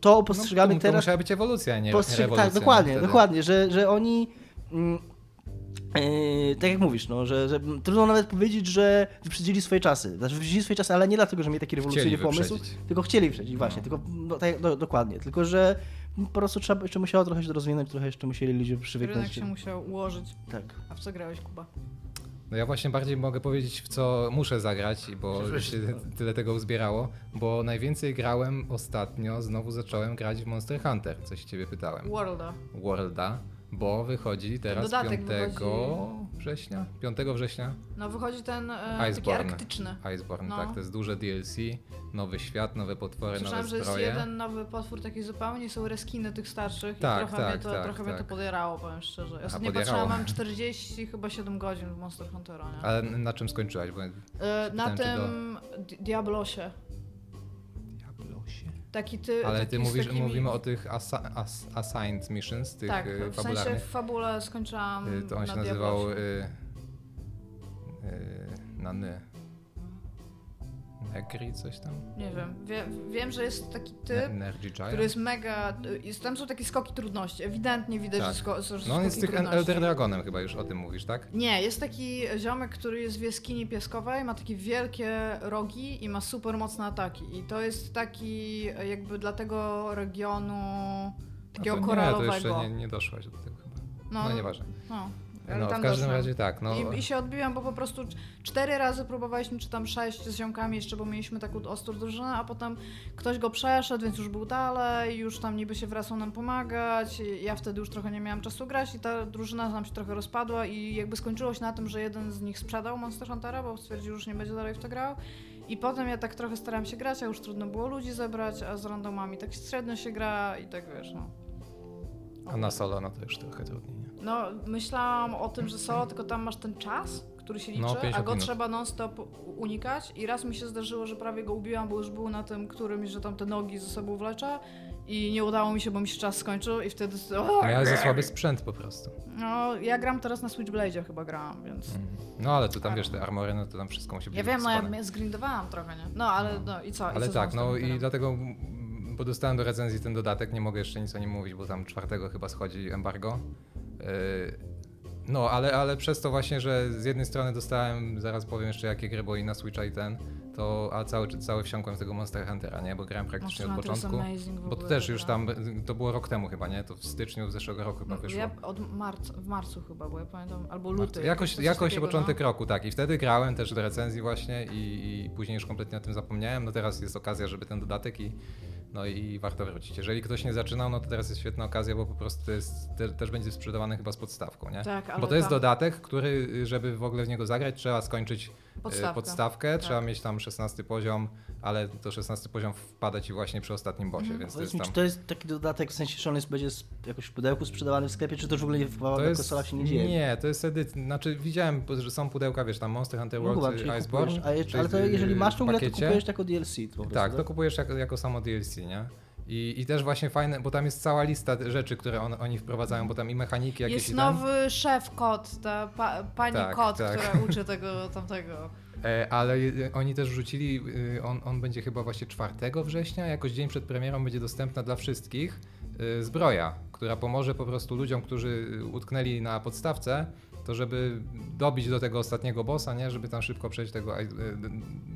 to postrzegamy no, to, to teraz... musiała być ewolucja, nie, Postrze- nie rewolucja. tak, dokładnie, wtedy. dokładnie, że, że oni. Mm, Yy, tak jak mówisz, no, że, że trudno nawet powiedzieć, że wyprzedzili swoje czasy. Znaczy wyprzedzili swoje czasy, ale nie dlatego, że mieli taki rewolucyjny pomysł, tylko chcieli wyprzedzić, właśnie, tylko no, tak, do, dokładnie. Tylko, że po prostu trzeba jeszcze musiało trochę się rozwinąć, trochę jeszcze musieli ludzie Rynek przywyknąć. się musiał ułożyć. Tak. A w co grałeś, Kuba? No ja właśnie bardziej mogę powiedzieć, w co muszę zagrać, bo się tyle tego uzbierało, bo najwięcej grałem ostatnio, znowu zacząłem grać w Monster Hunter, coś ciebie pytałem. Worlda. Worlda, bo wychodzi teraz Dodatek 5 wychodzi. września, 5 września No wychodzi ten e, taki Iceborne. arktyczny. Iceborne, No. tak, to jest duże DLC, nowy świat, nowe potwory, Słyszałem, nowe że jest jeden nowy potwór taki zupełnie, są reskiny tych starszych Tak, i trochę, tak, mnie, to, tak, trochę mnie to tak. podjerało, powiem szczerze. Ja podjerało. patrzyłam, mam 40 chyba 7 godzin w Monster Huntera, nie? Ale na czym skończyłaś? Bo E, na tym Di- Diablosie. Taki ty, Ale taki ty mówisz, takimi... mówimy o tych asa, as, assigned missions, tych Tak, y, w sensie fabularnych. w fabule skończyłam Y, To on się na nazywał y, y, na ny. Negri coś tam? Nie wiem, Wie, wiem, że jest taki typ, który jest mega... Jest, tam są takie skoki trudności, ewidentnie widać, Tak. że, sko, że No on jest skoki tych. Elder Dragonem chyba już o tym mówisz, tak? Nie, jest taki ziomek, który jest w jaskini pieskowej, ma takie wielkie rogi i ma super mocne ataki. I to jest taki jakby dla tego regionu takiego to nie, to koralowego. jeszcze nie, nie doszłaś do tego chyba. No, No, nieważne. No, No, w każdym doszłam. razie tak, no. I, I się odbiłam, bo po prostu cztery razy próbowaliśmy, czy tam sześć z ziomkami jeszcze, bo mieliśmy taką ostrą drużynę, a potem ktoś go przeszedł, więc już był dalej, już tam niby się wracał nam pomagać. Ja wtedy już trochę nie miałam czasu grać i ta drużyna nam się trochę rozpadła i jakby skończyło się na tym, że jeden z nich sprzedał Monster Huntera, bo stwierdził, że już nie będzie dalej w to grał. I potem ja tak trochę starałam się grać, a już trudno było ludzi zebrać, a z randomami tak średnio się gra i tak wiesz, no. A na solo no to już trochę trudniej. nie? No, myślałam o tym, że solo, tylko tam masz ten czas, który się liczy, No, a 50 go minut. trzeba non-stop unikać. I raz mi się zdarzyło, że prawie go ubiłam, bo już był na tym którymś, że tam te nogi ze sobą wleczę. I nie udało mi się, bo mi się czas skończył i wtedy... O, Miałeś za słaby sprzęt po prostu. no, ja gram teraz na Switchblade'zie chyba grałam, więc... No ale tu tam wiesz, te armory, no to tam wszystko musi być Ja wiem, no ja zgrindowałam trochę, nie? No, ale no i co? I Ale co tak, no i dlatego, mm, bo dostałem do recenzji ten dodatek, nie mogę jeszcze nic o nim mówić, bo tam czwartego chyba schodzi embargo. Yy, No, ale, ale przez to właśnie, że z jednej strony dostałem, zaraz powiem jeszcze jakie gry, bo i na Switcha i ten, to, a cały, cały wsiąkłem w tego Monster Huntera, nie, bo grałem praktycznie Monster od początku. Bo to też już tam, to było rok temu chyba, nie? To w styczniu zeszłego roku chyba No, wyszło. Ja od marca, w marcu chyba, bo ja pamiętam, albo Marcu. luty. Jakoś, coś jakoś takiego, początek no. roku, tak. I wtedy grałem też do recenzji właśnie i, i później już kompletnie o tym zapomniałem. No teraz jest okazja, żeby ten dodatek i no i warto wrócić. Jeżeli ktoś nie zaczynał, no to teraz jest świetna okazja, bo po prostu to jest, te, też będzie sprzedawany chyba z podstawką, nie? Tak, ale bo to jest dodatek, który, żeby w ogóle w niego zagrać, trzeba skończyć e, Podstawkę. podstawkę, Tak. trzeba mieć tam 16 poziom, ale to 16 poziom wpada ci właśnie przy ostatnim bosie, Mhm. więc to jest mi, tam... czy to jest taki dodatek, w sensie, że on jest, będzie z- jakoś w pudełku sprzedawany w sklepie, czy to już w ogóle nie na jest, konsolach się nie dzieje? nie, to jest edycja. Znaczy widziałem, że są pudełka, wiesz, tam Monster Hunter No World, chyba, y, czyli Iceborne. kupujesz, a je, czyli ale to jeżeli w masz tą grę, to kupujesz jako DLC po prostu, Tak, to kupujesz jako, jako samo DLC, nie? I, I też właśnie fajne, bo tam jest cała lista rzeczy, które on, oni wprowadzają, bo tam i mechaniki jakieś Jest nowy szef kot, ta pa, pani Tak, kot, tak. która uczy tego tamtego. <laughs> E, ale y, oni też wrzucili, y, on, on będzie chyba właśnie 4 września, jakoś dzień przed premierą będzie dostępna dla wszystkich y, zbroja, która pomoże po prostu ludziom, którzy utknęli na podstawce, to żeby dobić do tego ostatniego bossa, nie, żeby tam szybko przejść tego. y,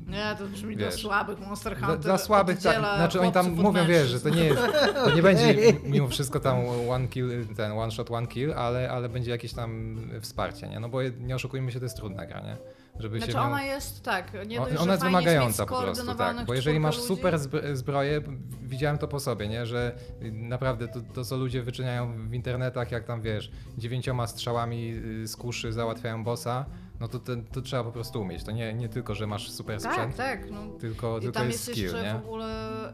Nie, to brzmi Wiesz. dla słabych Monster Dla, Hunter. dla słabych, tak. Znaczy oni tam mówią, wiesz, że to nie jest, to nie będzie <laughs> mimo wszystko tam one kill, ten one shot, one kill, ale, ale będzie jakieś tam wsparcie, nie? No bo nie oszukujmy się, to jest trudna gra, nie? Żeby Znaczy się ona jest, tak, nie dość, Ona jest wymagająca po prostu, tak. Bo jeżeli masz ludzi. super zbro- zbroję, widziałem to po sobie, nie? Że naprawdę to, to, co ludzie wyczyniają w internetach, jak tam wiesz, dziewięcioma strzałami y, z kuszy załatwiają bossa, no to, to, to trzeba po prostu umieć. To nie, nie tylko, że masz super Tak, sprzęt, tak, no. tylko, I tylko tam jest skill, jeszcze nie? w ogóle,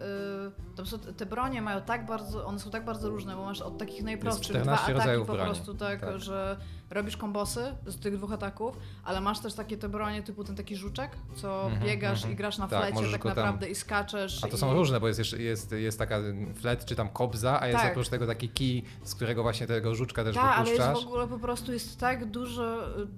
y, te bronie mają tak bardzo, one są tak bardzo różne, bo masz od takich najprostszych dwa 14 ataki po broni, prostu, tak, tak. że robisz kombosy z tych dwóch ataków, ale masz też takie te bronie typu ten taki żuczek, co Mhm, biegasz mhm. i grasz na Tak, flecie tak go tam- naprawdę i skaczesz. A to i... są różne, bo jest, jeszcze, jest, jest taka flet czy tam kobza, a jest Tak. oprócz tego taki kij, z którego właśnie tego żuczka też Tak, ale wypuszczasz. jest w ogóle po prostu jest tak duża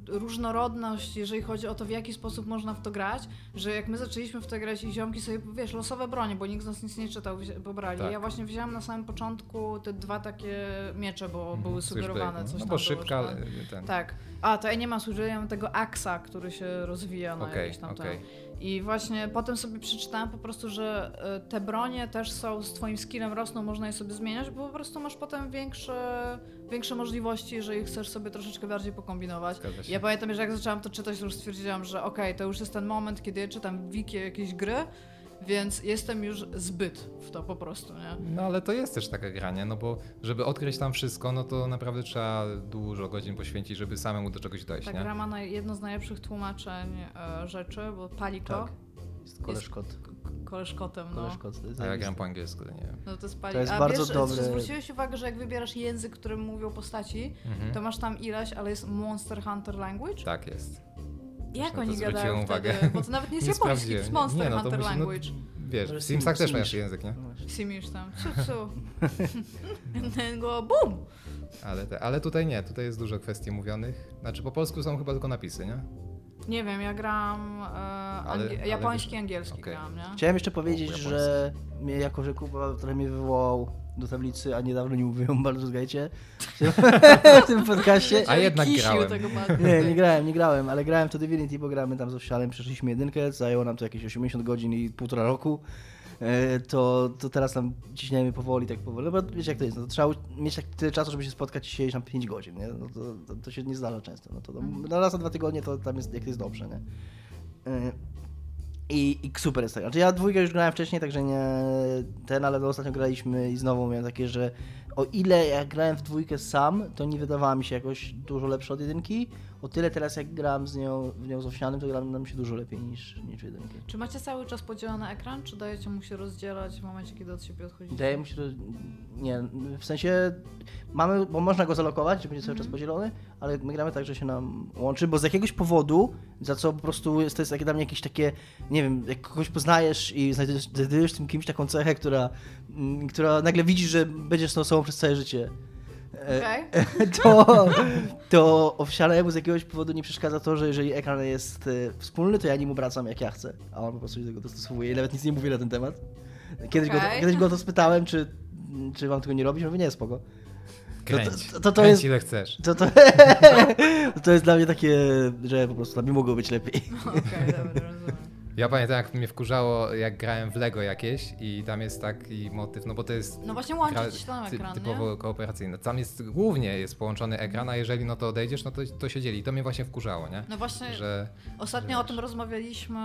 y, różnorodność, jeżeli chodzi o to, w jaki sposób można w to grać, że jak my zaczęliśmy w to grać i ziomki sobie, wiesz, losowe bronie, bo nikt z nas nic nie czytał, pobrali. Tak. Ja właśnie wziąłem na samym początku te dwa takie miecze, bo Mhm, były sugerowane, no. coś No tam bo było, szybka, y, ten. Tak. A, to ja nie mam ja mam tego Axa, który się rozwija na Okej, jakiś tam ten. I właśnie potem sobie przeczytałem po prostu, że y, te bronie też są z twoim skillem rosną, można je sobie zmieniać, bo po prostu masz potem większe, większe możliwości, jeżeli chcesz sobie troszeczkę bardziej pokombinować. Ja pamiętam, że jak zaczęłam to czytać, to już stwierdziłam, że okej, to już jest ten moment, kiedy ja czytam wiki jakieś gry, więc jestem już zbyt w to po prostu, nie? No ale to jest też taka granie, no bo żeby odkryć tam wszystko, no to naprawdę trzeba dużo godzin poświęcić, żeby samemu do czegoś dojść, Ta nie? gra ma jedno z najlepszych tłumaczeń e, rzeczy, bo Paliko, Tak. Jest koleżkot. k- koleżkotem, no. Koleżkot. to jest A ja gram po angielsku, to nie wiem. No to jest pali. To jest A bardzo wiesz, dobre. czy zwróciłeś uwagę, że jak wybierasz język, którym mówią postaci, Mhm. to masz tam ileś, ale jest Monster Hunter Language? Tak jest. Jak oni zwróciłem gadają uwagę. wtedy? Bo to nawet nie jest Nie japoński, to jest Monster Nie, no Hunter no- Language. Wiesz, Może w Simsach też masz język, nie? No. Simisz tam, cu, cu. Ten go bum! Ale, te, ale tutaj nie, tutaj jest dużo kwestii mówionych. Znaczy po polsku są chyba tylko napisy, nie? Nie wiem, ja gram e, Ale- ale japoński, wiesz- angielski okej. gram, nie? Chciałem jeszcze powiedzieć, że mnie, jako że Kuba trochę mnie wywołał do tablicy, a niedawno nie mówiłem o Baldur's Gate <laughs> w tym podcaście. A jednak grałem. Nie, nie grałem, nie grałem, ale grałem w to Divinity, bo gramy tam z Owsialem, przeszliśmy jedynkę, zajęło nam to jakieś 80 godzin i półtora roku. E, To, to teraz tam ciśniemy powoli, tak powoli. No bo wiecie jak to jest, no to trzeba mieć tak tyle czasu, żeby się spotkać i siedzieć tam 5 godzin, nie? No to, to, to się nie zdarza często. No to, to no raz na dwa tygodnie to tam jest, jak to jest dobrze, nie? I, I super jest tak. Znaczy ja dwójkę już grałem wcześniej, także nie ten, ale ostatnio graliśmy i znowu miałem takie, że o ile jak grałem w dwójkę sam, to nie wydawała mi się jakoś dużo lepsza od jedynki, o tyle teraz jak gram z nią, w nią z Owsianym, to gram nam się dużo lepiej niż, niż jedynkę. Czy macie cały czas podzielony ekran, czy dajecie mu się rozdzielać w momencie, kiedy od siebie odchodzicie? Wydaje mi się, że nie, w sensie mamy, bo można go zalokować, że będzie cały czas Mhm. podzielony, ale my gramy tak, że się nam łączy, bo z jakiegoś powodu, za co po prostu jest to jest takie dla mnie jakieś takie, nie wiem, jak kogoś poznajesz i znajdujesz, znajdujesz tym kimś taką cechę, która, mm, która nagle widzisz, że będziesz z tą osobą przez całe życie. E, Okej. to, to owsianemu z jakiegoś powodu nie przeszkadza to, że jeżeli ekran jest e, wspólny, to ja nim obracam jak ja chcę, a on po prostu się do tego dostosowuje i nawet nic nie mówi na ten temat. Kiedyś, go, Okej. kiedyś go to spytałem, czy, czy wam tego nie robić, on mówi, nie, spoko. Kręć. to- to- to Kręć jest- ile chcesz. To, to, <laughs> to jest dla mnie takie, że po prostu dla mnie mogło być lepiej. Okej, dobra, rozumiem. Ja pamiętam jak mnie wkurzało, jak grałem w Lego jakieś i tam jest taki motyw, no bo to jest No właśnie gra łączyć tam ty, ekran, typowo nie? kooperacyjna. Tam jest głównie jest połączony ekran, a jeżeli no to odejdziesz, no to, to się dzieli. I to mnie właśnie wkurzało, nie? No właśnie, Że ostatnio że o tym rozmawialiśmy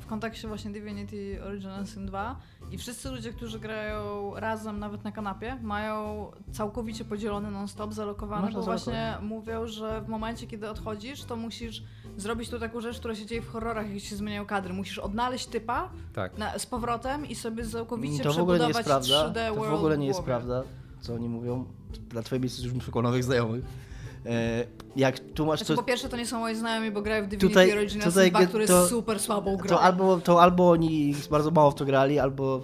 w kontekście właśnie Divinity Original Sin 2 i wszyscy ludzie, którzy grają razem nawet na kanapie, mają całkowicie podzielony non-stop, zalokowany, Można bo właśnie mówią, że w momencie, kiedy odchodzisz, to musisz zrobić tu taką rzecz, która się dzieje w horrorach, jak się zmieniają kadry. Musisz odnaleźć typa tak. na, z powrotem i sobie całkowicie To w ogóle nie jest przebudować prawda. 3D To w ogóle nie jest prawda, co oni mówią. Dla twojej miejsca już muszę nowych znajomych. E, Jak tu masz Znaczy, to, po pierwsze, to nie są moi znajomi, bo grają w Divinity Tutaj- Original tutaj Sin 2, ge- który to- jest super słabą grą. to, albo, to albo oni bardzo mało w to grali, albo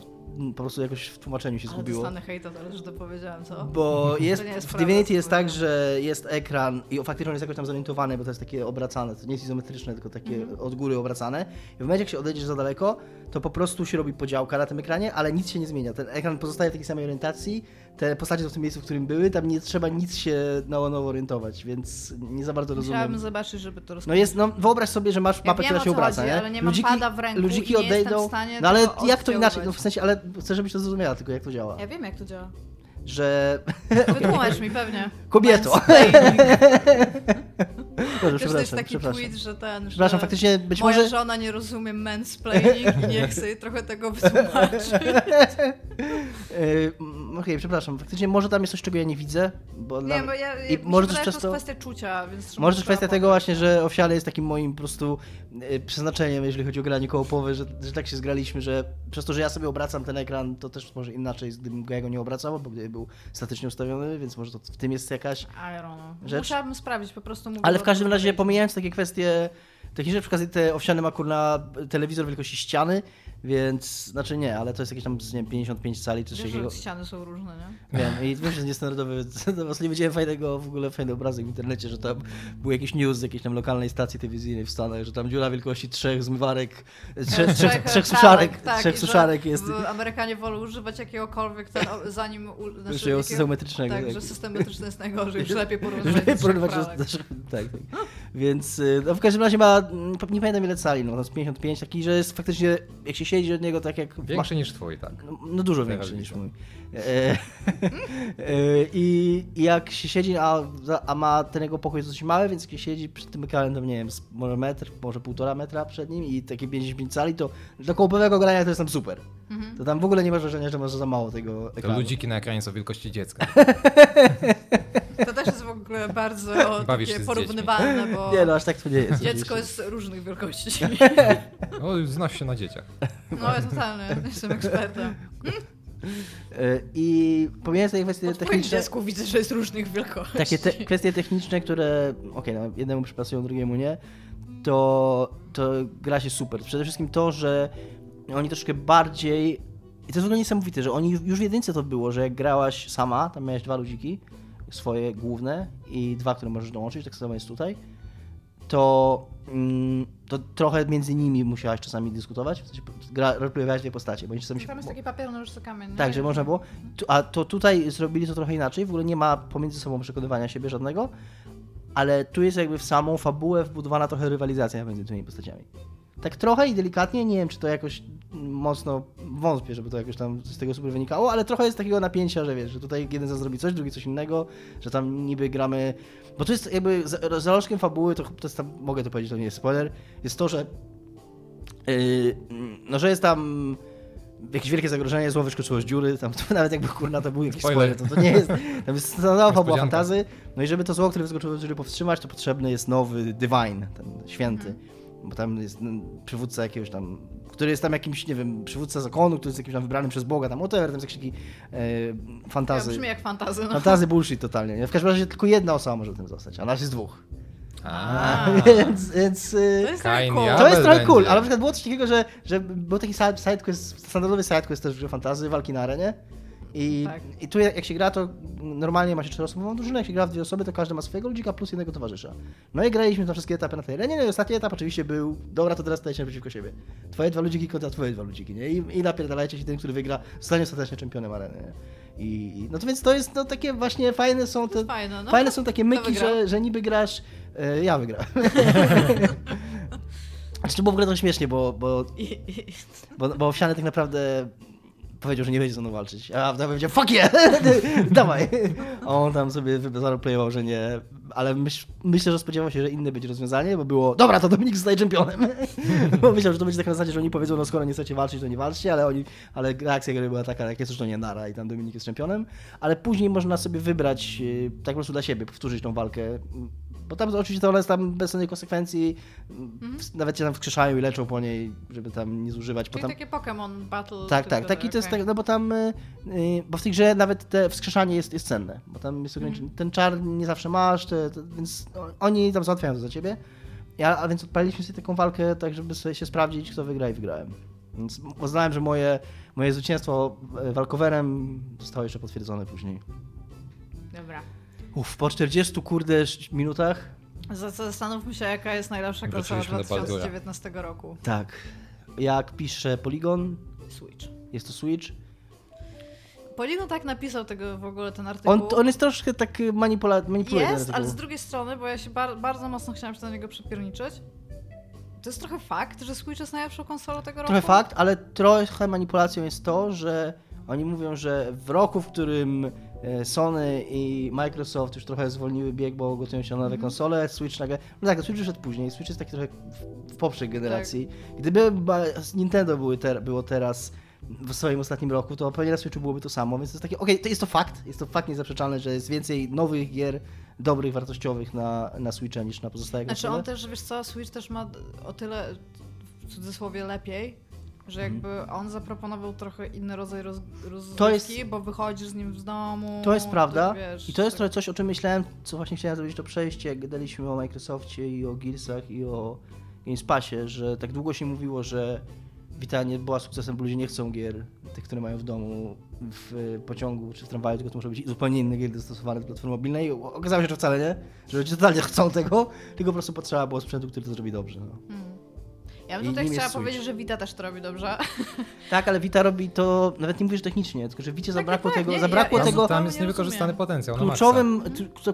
po prostu jakoś w tłumaczeniu się Ale zgubiło. dostanę hejta teraz, że to powiedziałem, co? Bo jest, jest w Divinity jest tak, że jest ekran i faktycznie on jest jakoś tam zorientowany, bo to jest takie obracane, to nie jest izometryczne, tylko takie Mhm. od góry obracane. I w momencie, jak się odejdziesz za daleko, to po prostu się robi podziałka na tym ekranie, ale nic się nie zmienia. Ten ekran pozostaje w takiej samej orientacji, te postacie są w tym miejscu, w którym były, tam nie trzeba nic się na nowo orientować, więc nie za bardzo rozumiem. Musiałabym zobaczyć, żeby to No rozpoznać. jest, no wyobraź sobie, że masz Ja mapę, wiem, która się obraca, chodzi, nie? ale nie mam pada w ręku ludziki i odejdą. w stanie no ale tego jak to inaczej? No w sensie, ale chcę, żebyś to zrozumiała, tylko jak to działa. Ja wiem, jak to działa. Że. Wytłumacz mi pewnie. Kobieto. <laughs> <laughs> Dobrze, Też to jest przepraszam, taki przepraszam. tweet, że ten, Przepraszam, że faktycznie być moja może. żona nie rozumie mansplaining i nie chce jej trochę tego wytłumaczyć. <laughs> Mm, Okej, przepraszam, faktycznie może tam jest coś, czego ja nie widzę. Bo Nie, dla... bo ja, I I może też to przez jest to- kwestia czucia, więc... Może też kwestia tego właśnie, że ofiary jest takim moim po prostu yy, przeznaczeniem, jeżeli chodzi o granie kołopowe, że, że tak się zgraliśmy, że przez to, że ja sobie obracam ten ekran, to też może inaczej, gdybym go ja go nie obracał, bo gdyby był statycznie ustawiony, więc może to w tym jest jakaś I don't know. rzecz. Musiałabym sprawdzić, po prostu mówię Ale w każdym razie, pomijając takie kwestie techniczne, przy okazji te owsiane ma kurna telewizor wielkości ściany, więc, znaczy nie, ale to jest jakieś tam, nie wiem, 55 cali czy coś takiego. ściany są różne, nie? Wiem, i wiem, że jest niestandardowy, <laughs> no właśnie widziałem fajnego, w ogóle fajny obrazek w internecie, że tam był jakiś news z jakiejś tam lokalnej stacji telewizyjnej w Stanach, że tam dziura wielkości trzech zmywarek, <laughs> trzech, trzech, trzech suszarek, tak, trzech suszarek jest. Amerykanie wolą używać jakiegokolwiek, ten, zanim... Znaczy, jakiego-. Tak, tak. że system metryczny jest najgorzej, już <laughs> lepiej pralek. z- tak, tak. Więc y, no, w każdym razie ma, mm, nie pamiętam ile cali, no to jest 55, taki, że jest faktycznie, jak się siedzi od niego tak jak... Większy niż twój, tak. No, no dużo Teraz większy niż mój. E, <laughs> e, I jak się siedzi, a, a ma ten jego pokój dosyć mały, więc jak się siedzi przed tym ekranem, to nie wiem, może metr, może półtora metra przed nim i takie 55 cali, to dla kołopowego grania to jest tam super. Mhm. To tam w ogóle nie ma wrażenia, że może za mało tego To ekranu. ludziki na ekranie są wielkości dziecka. <laughs> <laughs> To też ogóle bardzo <laughs> Bawisz takie porównywalne, bo Nie no, aż tak to nie jest. dziecko jest różnych wielkości. <laughs> No, znasz się na dzieciach. No, ja totalnie, jestem ekspertem. E, I pomijając te kwestie twoim techniczne, dziecku widzę, że jest różnych wielkości. takie te, kwestie techniczne, które okej, no, jednemu przypasują, drugiemu nie, to, to gra się super. Przede wszystkim to, że oni troszkę bardziej. I to jest w ogóle niesamowite, że oni już w jedynce to było, że jak grałaś sama, tam miałeś dwa ludziki, swoje główne i dwa, które możesz dołączyć, tak samo jest tutaj, to, mm, to trochę między nimi musiałaś czasami dyskutować, w sensie roleplayowałeś dwie postacie, bo czasami się... Tam jest taki papier, nożyce, kamień. nie? Tak, że można było. A to tutaj zrobili to trochę inaczej. W ogóle nie ma pomiędzy sobą przekonywania siebie żadnego, ale tu jest jakby w samą fabułę wbudowana trochę rywalizacja między tymi postaciami. Tak trochę i delikatnie, nie wiem czy to jakoś mocno wątpię, żeby to jakoś tam z tego super wynikało, ale trochę jest takiego napięcia, że wiesz, że tutaj jeden za zrobi coś, drugi coś innego, że tam niby gramy. Bo to jest jakby za- zalążkiem fabuły, to, to jest tam, mogę to powiedzieć, to nie jest spoiler, jest to, że Yy, no, że jest tam jakieś wielkie zagrożenie, zło wyskoczyło z dziury, tam to nawet jakby kurna to był jakiś Spoiler. spoiler, to, to nie jest, tam jest standardowa fabuła fantazy, no i żeby to zło, które wyskoczyło z dziury powstrzymać, to potrzebny jest nowy Divine, ten święty, bo tam jest przywódca jakiegoś tam, który jest tam jakimś, nie wiem, przywódca zakonu, który jest jakimś tam wybranym przez Boga, tam whatever, tam jest jakiś taki e, Ja, fantazy. brzmi jak fantazy. No. Fantazy bullshit totalnie. nie? W każdym razie tylko jedna osoba może tym zostać, a nas jest dwóch. A, <laughs> więc, więc y, To jest tak cool. ja- to jest trochę cool, ale na przykład było coś takiego, że, że był taki side, side quest, standardowy sidequest też w grze fantazy, walki na arenie. I, Tak. I tu jak, jak się gra, to normalnie ma się czteroosobową drużynę, jak się gra w dwie osoby, to każdy ma swojego ludzika plus jednego towarzysza. No i graliśmy na wszystkie etapy na tej arenie, no i ostatni etap oczywiście był, dobra, to teraz stajecie naprzeciwko siebie. Twoje dwa ludziki kontra twoje dwa ludziki, nie? I, i napierdalajcie się tym, który wygra, zostanie ostatecznie czempionem areny? I, no to więc to jest, no takie właśnie fajne są te, Fajne, no. Fajne są takie myki, że, że niby grasz. E, ja wygrałem. <laughs> Znaczy, to było w ogóle trochę śmiesznie, bo, bo, bo, bo Owsiany tak naprawdę powiedział, że nie będzie ze mną walczyć. A ja powiedział, fuck yeah! <laughs> Dawaj! A on tam sobie zaroplayował, że nie. Ale myśl, myślę, że spodziewał się, że inne będzie rozwiązanie, bo było, dobra, to Dominik zostaje czempionem. <laughs> bo myślał, że to będzie tak na zasadzie, że oni powiedzą, no skoro nie chcecie walczyć, to nie walczcie, ale oni, ale reakcja gry była taka, jak jest już to nie nara i tam Dominik jest czempionem. Ale później można sobie wybrać, e, tak po prostu dla siebie, powtórzyć tą walkę. Bo tam oczywiście to jest tam bez żadnej konsekwencji, nawet cię tam wskrzeszają i leczą po niej, żeby tam nie zużywać. Czyli tam... takie Pokémon Battle. Tak, tak, taki to jest, tak, no bo tam, y, y, bo w tej grze nawet te wskrzeszanie jest, jest cenne, bo tam jest ograniczone, ten czar nie zawsze masz, te, te, więc oni tam załatwiają to za ciebie. Ja, a więc odpaliliśmy sobie taką walkę, tak żeby sobie się sprawdzić, kto wygra i wygrałem. Więc uznałem, że moje, moje zwycięstwo e, walkowerem zostało jeszcze potwierdzone później. Uff, po 40 kurde minutach? Zastanówmy się, jaka jest najlepsza konsola Wróciliśmy do Baldura. 2019 roku. Tak. Jak pisze Polygon, Switch. jest to Switch. Polygon tak napisał tego w ogóle ten artykuł. On, on jest troszkę tak manipula manipuluje. Jest, ale z drugiej strony, bo ja się bar bardzo mocno chciałam się do niego przypierniczyć, to jest trochę fakt, że Switch jest najlepszą konsolą tego roku. Trochę fakt, ale trochę manipulacją jest to, że oni mówią, że w roku, w którym Sony i Microsoft już trochę zwolniły bieg, bo gotują się na nowe Mhm. konsole, Switch nagle... No tak, Switch wyszedł później, Switch jest taki trochę w, w poprzek generacji. Tak. Gdyby Nintendo były ter było teraz w swoim ostatnim roku, to pewnie na Switchu byłoby to samo, więc to jest takie, okej, to jest to fakt, jest to fakt niezaprzeczalny, że jest więcej nowych gier, dobrych, wartościowych na, na Switcha niż na pozostałe Znaczy konsole. on też, wiesz co, Switch też ma o tyle, w cudzysłowie, lepiej, że jakby on zaproponował trochę inny rodzaj roz, rozrywki, Mhm. To jest- bo wychodzisz z nim z domu. To jest prawda. wiesz, I to jest tak- trochę coś, o czym myślałem, co właśnie chciałem zrobić to przejście, jak gadaliśmy o Microsoftie i o Gearsach i o Games Passie, że tak długo się mówiło, że Vita nie była sukcesem, bo ludzie nie chcą gier, tych, które mają w domu, w pociągu czy w tramwaju, tylko to muszą być zupełnie inne gry dostosowane do platformy mobilnej. Okazało się, że wcale nie, że ludzie totalnie chcą tego, tylko po prostu potrzeba było sprzętu, który to zrobi dobrze. No. Hmm. Ja bym tutaj chciała powiedzieć, że Vita też to robi dobrze. <laughs> Tak, ale Vita robi to, nawet nie mówię, że technicznie, tylko że Vicie zabrakło tak, tego, nie, zabrakło ja- Tam, tego tam jest nie niewykorzystany rozumiem. potencjał. maksa. kluczowym,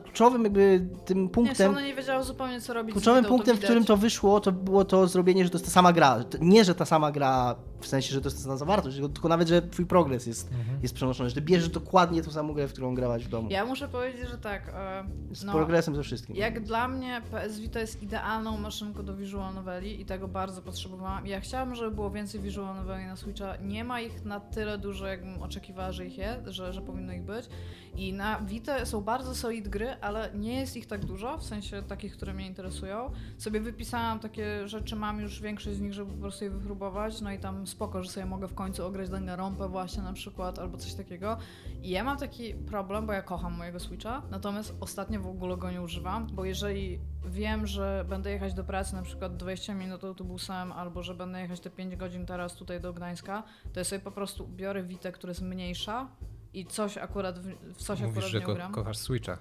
kluczowym jakby tym Nie, punktem. Sony nie wiedziało zupełnie co robić Kluczowym punktem, w którym to wyszło, to było to zrobienie, że to jest ta sama gra. Nie, że ta sama gra w sensie, że to jest ta sama zawartość, tylko- tylko nawet, że twój progres jest, Mhm. jest przenoszony, że ty bierzesz dokładnie tą samą grę, w którą grałaś w domu. Ja muszę powiedzieć, że tak. e, Z no, progresem ze wszystkim. Jak dla mnie PS Vita jest idealną maszynką do visual noveli i tego bardzo potrzebowałam. Ja chciałam, żeby było więcej visual noveli na Switcha. Nie ma ich na tyle dużo, jakbym oczekiwała, że ich jest, że, że powinno ich być. I na Vita są bardzo solid gry, ale nie jest ich tak dużo, w sensie takich, które mnie interesują. Sobie wypisałam takie rzeczy, mam już większość z nich, żeby po prostu je wypróbować. No i tam spoko, że sobie mogę w końcu ograć Danganronpę właśnie na przykład, albo coś takiego. I ja mam taki problem, bo ja kocham mojego Switcha, natomiast ostatnio w ogóle go nie używam, bo jeżeli wiem, że będę jechać do pracy na przykład 20 minut autobusem, albo że będę jechać te 5 godzin teraz tutaj do Gdańska, to ja sobie po prostu biorę Witę, która jest mniejsza i coś akurat w, w coś Mówisz, akurat że nie ko ugram. kochasz Switcha.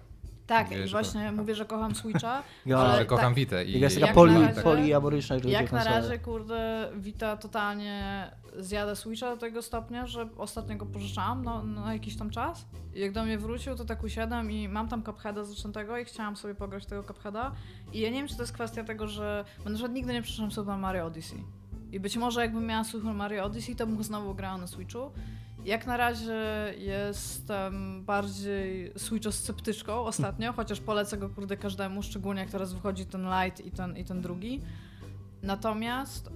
Tak, mówię, i że właśnie kocham. mówię, że kocham Switcha, <laughs> Ja, ale że kocham tak. I, jest jak taka na poli, razie- poliaboryczna, Jak na razie, kurde, Vita totalnie zjada Switcha do tego stopnia, że ostatnio go pożyczałam na, na jakiś tam czas. I jak do mnie wrócił, to tak usiadam i mam tam Cupheada zaczętego i chciałam sobie pograć tego Cupheada. I ja nie wiem, czy to jest kwestia tego, że... Bo na przykład nigdy nie przeszłam Super Mario Odyssey. I być może jakbym miała Super Mario Odyssey, to bym go znowu grała na Switchu. Jak na razie jestem bardziej Switcho-sceptyczką ostatnio, chociaż polecę go kurde każdemu, szczególnie jak teraz wychodzi ten Light i ten, i ten drugi. Natomiast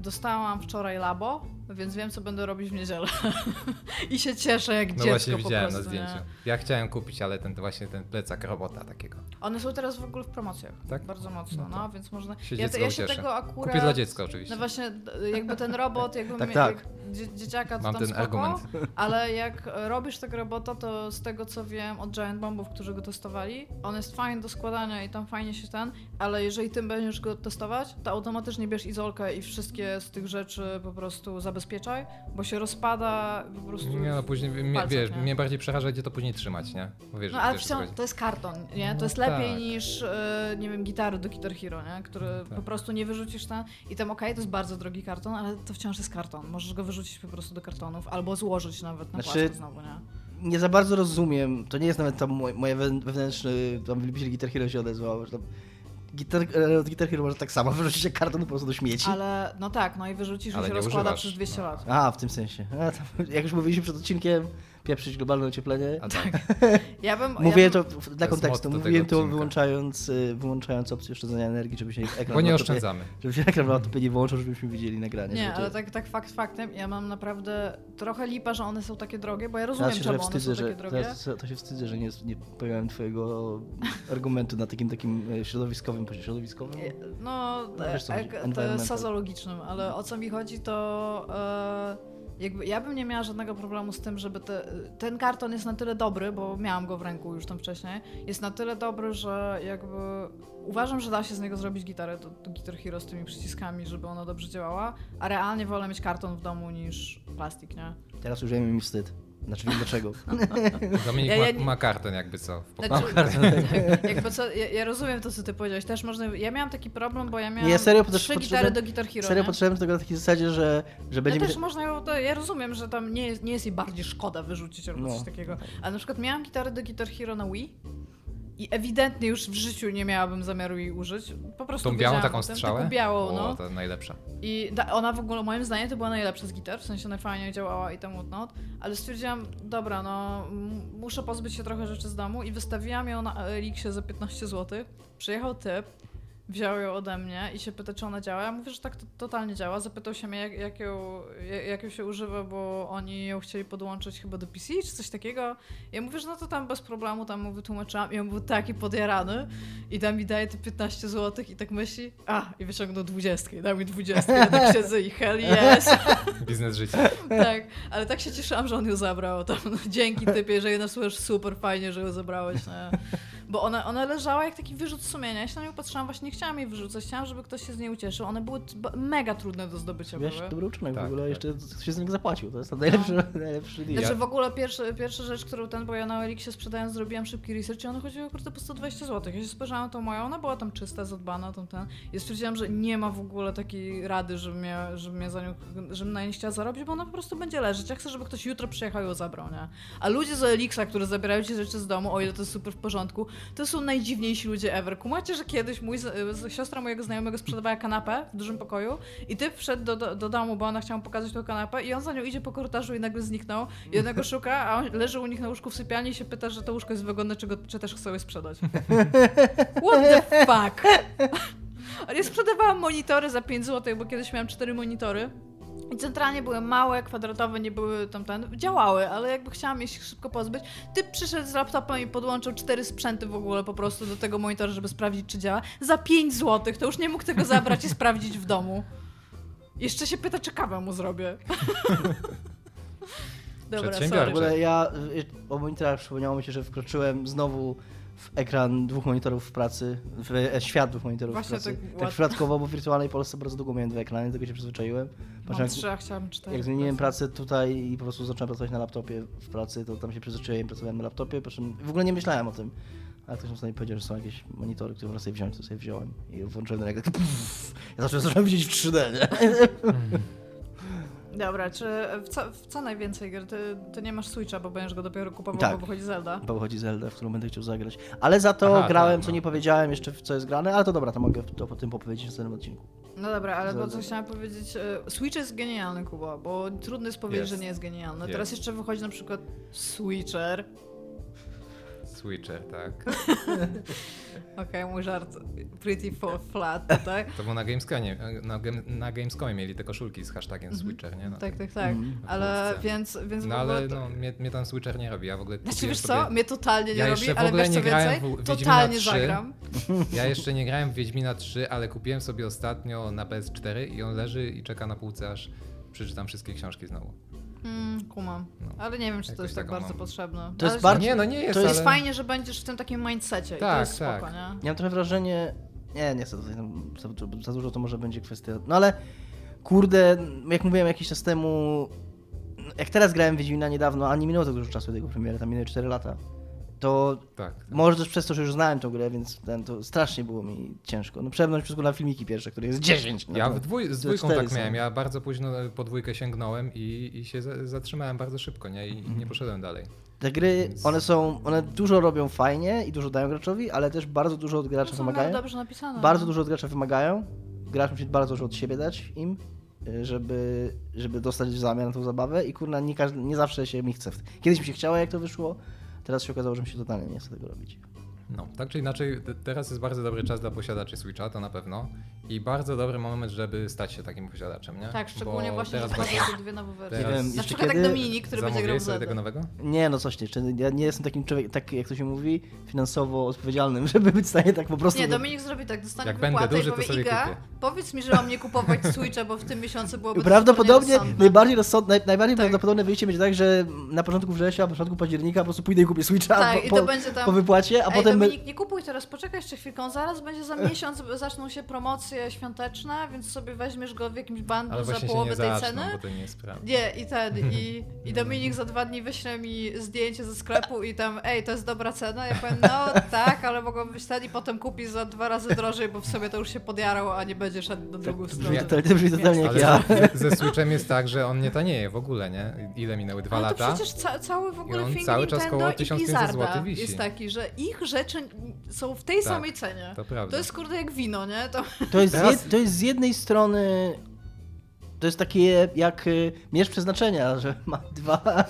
dostałam wczoraj labo, więc wiem, co będę robić w niedzielę. <laughs> I się cieszę jak No dziecko właśnie po widziałem na prostu, zdjęciu. Nie? Ja chciałem kupić, ale ten właśnie ten plecak robota takiego. One są teraz w ogóle w promocjach. Tak? Bardzo mocno, No no, więc można... się ja, dziecko ja się tego akurat... Kupię dla dziecka oczywiście. No właśnie, jakby ten robot, jakby Tak, tak. jak dzie- dzieciaka to Mam tam ten spoko, argument. ale jak robisz tego robota, to z tego co wiem od Giant Bombów, którzy go testowali, on jest fajny do składania i tam fajnie się ten, ale jeżeli ty będziesz go testować, to automatycznie bierz izolkę i wszystkie z tych rzeczy po prostu zabezpieczaj, bo się rozpada po prostu... Nie no, później, mnie, palcach, wiesz, nie? mnie bardziej przeraża, gdzie to później trzymać, nie? Bo wiesz, No ale chodzi. to jest karton, nie? To No jest lepiej tak. niż, e, nie wiem, gitary do Guitar Hero, nie? Który tak. po prostu nie wyrzucisz tam i tam okej, to jest bardzo drogi karton, ale to wciąż jest karton. Możesz go wyrzucić po prostu do kartonów albo złożyć nawet na Znaczy- znowu, nie? Nie za bardzo rozumiem, to nie jest nawet tam moje, moje we- wewnętrzne, tam wielbiciel Guitar Hero się odezwał, że tam Guitar, e, od Guitar Hero może tak samo <laughs> wyrzucić jak karton po prostu do śmieci. Ale no tak, no i wyrzucisz i Ale się nie rozkłada używasz, przez 200 no. lat. A, w tym sensie. A, tam, <laughs> jak już mówiliśmy przed odcinkiem, pieprzyć globalne ocieplenie. A tak. <laughs> Ja bym... Mówię ja bym, to w- dla kontekstu, mówiłem to wyłączając, y, wyłączając opcję oszczędzania energii, żeby się ekran Bo nie laptopie- oszczędzamy. Żeby się ekran na laptopie nie wyłączył, żebyśmy widzieli nagranie. Nie, to- ale tak, tak fakt faktem, ja mam naprawdę trochę lipa, że one są takie drogie, bo ja rozumiem, się czemu trochę one są wstydzę, takie że, drogie. teraz to się wstydzę, że nie, nie pojąłem twojego argumentu na takim takim e, środowiskowym, środowiskowym? No, No, wiesz, e, sozologicznym, ale o co mi chodzi, to e, jakby ja bym nie miała żadnego problemu z tym, żeby te, ten karton jest na tyle dobry, bo miałam go w ręku już tam wcześniej, jest na tyle dobry, że jakby uważam, że da się z niego zrobić gitarę do, do Guitar Hero z tymi przyciskami, żeby ona dobrze działała, a realnie wolę mieć karton w domu niż plastik, nie? Teraz już mi wstyd. Znaczy wiem dlaczego. <laughs> Dominik Ja- ja ma, nie- ma karton jakby co. W Znaczy, pokoju. tak, <laughs> jakby co, ja, ja rozumiem to, co ty powiedziałeś. Też można, ja miałam taki problem, bo ja miałam Nie, serio, trzy gitary do Guitar Hero, Serio do tego na takiej zasadzie, że, że będzie Ja mi... też można ją, to ja rozumiem, że tam nie jest, nie jest jej bardziej szkoda wyrzucić albo No. coś takiego. Ale na przykład miałam gitarę do Guitar Hero na Wii i ewidentnie już w życiu nie miałabym zamiaru jej użyć. Po prostu Tą białą taką tym, strzałę? Taką białą, o, no. to najlepsza. I da, ona w ogóle, moim zdaniem, to była najlepsza z gitar, w sensie najfajniej działała i tam whatnot, ale stwierdziłam, dobra, no muszę pozbyć się trochę rzeczy z domu i wystawiłam ją na Elixie za 15 zł. Przyjechał typ, wziął ją ode mnie i się pyta, czy ona działa. Ja mówię, że tak to, totalnie działa. Zapytał się mnie, jak, jak, ją, jak, ją się używa, bo oni ją chcieli podłączyć chyba do PC czy coś takiego. Ja mówię, że no to tam bez problemu, tam mu wytłumaczyłam i on był taki podjarany i tam mi daje te 15 zł i tak myśli, a, i wyciągnął 20 i dał mi 20 ja tak siedzę i hell yes. <laughs> Biznes życia. tak, ale tak się cieszyłam, że on ją zabrał. Tam, no, dzięki typie, że jednak słuchasz super fajnie, że ją zabrałeś. Nie? Bo ona, ona leżała jak taki wyrzut sumienia. Ja się na nią patrzyłam, właśnie nie chciałam jej wyrzucać, chciałam, żeby ktoś się z niej ucieszył. One były mega trudne do zdobycia. Wiesz, były. dobry uczynek w Tak, ogóle, tak. jeszcze się z niego zapłacił. To jest to najlepszy, najlepszy deal. Znaczy Ja- w ogóle pierwszy, pierwsza rzecz, którą ten, bo ja na Elixie sprzedając zrobiłam szybki research i ona chodziła kurde po 120 zł. Ja się spojrzałam na tą moją, ona była tam czysta, zadbana, tam ten. I stwierdziłam, że nie ma w ogóle takiej rady, żebym ja, żebym ja za nią, żebym na niej chciała zarobić, bo ona po prostu będzie leżeć. Ja chcę, żeby ktoś jutro przyjechał i ją zabrał, nie? A ludzie z Elixa, którzy zabierają ci rzeczy z domu, o ile to jest super w porządku, to są najdziwniejsi ludzie ever. Kumacie, że kiedyś mój, siostra mojego znajomego sprzedawała kanapę w dużym pokoju i ty wszedł do, do, do domu, bo ona chciała mu pokazać tą kanapę i on za nią idzie po korytarzu i nagle zniknął. I ona go szuka, a on leży u nich na łóżku w sypialni i się pyta, że to łóżko jest wygodne, czy, go, czy też chce je sprzedać. <laughs> What the fuck? <laughs> A ja sprzedawałam monitory za 5 zł, bo kiedyś miałam 4 monitory. I centralnie były małe, kwadratowe, nie były tam ten. Działały, ale jakby chciałam je się szybko pozbyć. Ty przyszedł z laptopem i podłączył cztery sprzęty w ogóle po prostu do tego monitora, żeby sprawdzić, czy działa. Za 5 zł. To już nie mógł tego zabrać i sprawdzić w domu. Jeszcze się pyta, czy kawę mu zrobię. <laughs> Dobra, sorry. ogóle ja y, o monitorach przypomniało mi się, że wkroczyłem znowu w ekran dwóch monitorów w pracy, w e, świat dwóch monitorów Właśnie w pracy. tak Tak, przypadkowo, bo w wirtualnej Polsce bardzo długo miałem dwa ekrany, do tego się przyzwyczaiłem. Mam Patrzyłem, trzy, a chciałam cztery. jak zmieniłem pracę tutaj i po prostu zacząłem pracować na laptopie w pracy, to tam się przyzwyczaiłem, pracowałem na laptopie, po czym w ogóle nie myślałem o tym. Ale ktoś mi sobie powiedział, że są jakieś monitory, które można sobie wziąć, to sobie wziąłem i włączyłem na. Pff, <laughs> ja zacząłem, zacząłem widzieć w 3D, nie? Dobra, czy w co, w co najwięcej gier? Ty, ty nie masz Switcha, bo będziesz go dopiero kupował, Tak. bo wychodzi Zelda. Bo wychodzi Zelda, w którą będę chciał zagrać. Ale za to Aha, grałem, tak, co no. nie powiedziałem jeszcze, w co jest grane, ale to dobra, to mogę to po tym opowiedzieć w następnym odcinku. No dobra, ale bo Zelda. co chciałam powiedzieć, e, Switch jest genialny, Kuba, bo trudno jest powiedzieć, Jest. że nie jest genialny. Jest. Teraz jeszcze wychodzi na przykład Switcher. Switcher, tak. <laughs> Okej, mój żart pretty for flat tutaj. To było na Gamescomie, na, na Gamescomie mieli te koszulki z hashtagiem Switcher, nie? No, Tak, tak, tak. Mhm. Ale Polsce. więc, więc w no ogóle... ale to- no, mnie, mnie tam Switcher nie robi, ja w ogóle Znaczy wiesz co, sobie... mnie totalnie nie Ja robi, ale ogóle wiesz co nie grałem więcej? w Wiedźmina Totalnie 3. zagram. Ja jeszcze nie grałem w Wiedźmina 3, ale kupiłem sobie ostatnio na PS4 i on leży i czeka na półce, aż przeczytam wszystkie książki znowu. Mm, kumam. No. Ale nie wiem, czy to Jakoś jest tak taką bardzo mam. potrzebne. To jest ale bardzo- Nie, no nie jest, to To ale... jest fajnie, że będziesz w tym takim mindsetie i to Tak, jest spoko, tak. nie? Ja mam trochę wrażenie, nie, nie chcę tutaj, tam, za, za dużo to może będzie kwestia, no ale kurde, jak mówiłem jakiś czas temu, jak teraz grałem w Wiedźmina niedawno, a nie minęło tak dużo czasu od jego premiery, tam minęły 4 lata, to Tak. tak. może też przez to, że już znałem tą grę, więc ten, to strasznie było mi ciężko. No przemknąć przez na filmiki pierwsze, które jest 10. No Ja w dwój, z dwójką tak miałem. Ja bardzo późno po dwójkę sięgnąłem i, i się za, zatrzymałem bardzo szybko, nie? I, i nie poszedłem dalej. Te gry, Więc- one są, one dużo robią fajnie i dużo dają graczowi, ale też bardzo dużo od gracza są wymagają. dobrze napisane. Bardzo no. dużo od gracza wymagają. Gracz musi bardzo dużo od siebie dać im, y, żeby, żeby dostać w zamian tą zabawę i kurna, nie, każdy, nie zawsze się mi chce. Kiedyś mi się chciało, jak to wyszło, teraz się okazało, że mi się totalnie nie chce tego robić. No, tak czy inaczej, te- teraz jest bardzo dobry czas dla posiadaczy Switcha, to na pewno. I bardzo dobry moment, żeby stać się takim posiadaczem, nie? Tak, szczególnie Bo właśnie, że właśnie te dwie nowe wersje. Nie Teraz- wiem, Na przykład kiedy... jak Dominik, który będzie grał w sobie tego nowego? Nie, no coś nie. Ja nie jestem takim człowiekiem, tak jak to się mówi, finansowo odpowiedzialnym, <laughs> żeby być w stanie tak po prostu... Nie, Dominik zrobi tak, dostanie Jak będę wypłatę duży, i to powie sobie Iga, kupię. powiedz mi, że mam nie kupować <laughs> Switcha, bo w tym miesiącu byłoby to Prawdopodobnie rozsądne. najbardziej, rozsąd, naj, najbardziej Tak. prawdopodobne wyjście będzie tak, że na początku września, a na początku października po prostu pójdę i kupię Switcha Tak, po, i to będzie tam... po wypłacie, a Ej, potem... Dominik, nie kupuj teraz, poczekaj jeszcze chwilkę, zaraz będzie za miesiąc, <laughs> zaczną się promocje świąteczne, więc sobie weźmiesz go w jakimś bundlu za połowę tej zaczną, ceny. bo to nie jest prawda. Nie, i ten, <laughs> i, i Dominik za dwa dni wyśle mi zdjęcie ze sklepu i tam, ej, to jest dobra cena. Ja powiem, no <laughs> tak, ale mogą być ten i potem kupi za dwa razy drożej, bo w sobie to już się podjarał, a nie będzie szedł na drugą stronę. brzmi totalnie, to brzmi totalnie jak Ale ja. ze, Switchem jest tak, że on nie tanieje w ogóle, nie? Ile minęły? Dwa Ale lata? to przecież ca cały w ogóle film cały czas Nintendo koło i 1500 Blizzarda zł wisi. jest taki, że ich rzeczy są w tej Tak, samej cenie. To prawda. To jest kurde jak wino, nie? To... To jest, z Teraz- jed, to jest z jednej strony... To jest takie jak y, miecz przeznaczenia, że ma dwa,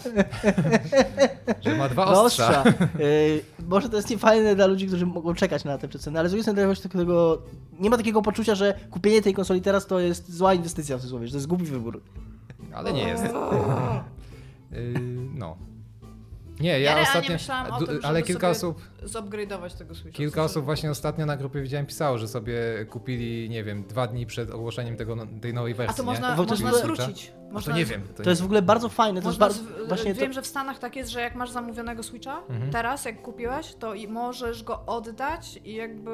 Że ma dwa ostrza. ostrza. Y, może to jest niefajne dla ludzi, którzy mogą czekać na te przeceny, ale z drugiej strony takiego... Nie ma takiego poczucia, że kupienie tej konsoli teraz to jest zła inwestycja w cudzysłowie, że to jest głupi wybór. Ale nie jest. Yy, no. Nie, ja, Ja ostatnio. myślałam o tym, ale kilka sobie osób. Zupgrade'ować tego Switcha. Kilka osób właśnie ostatnio na grupie widziałem pisało, że sobie kupili, nie wiem, dwa dni przed ogłoszeniem tego, no- tej nowej A wersji. to nie? można, to można zwrócić. A Można to nie wiem. To jest w ogóle bardzo fajne, to jest bardzo... Właśnie wiem, to, że w Stanach tak jest, że jak masz zamówionego Switcha, Mhm. teraz jak kupiłeś, to i możesz go oddać i jakby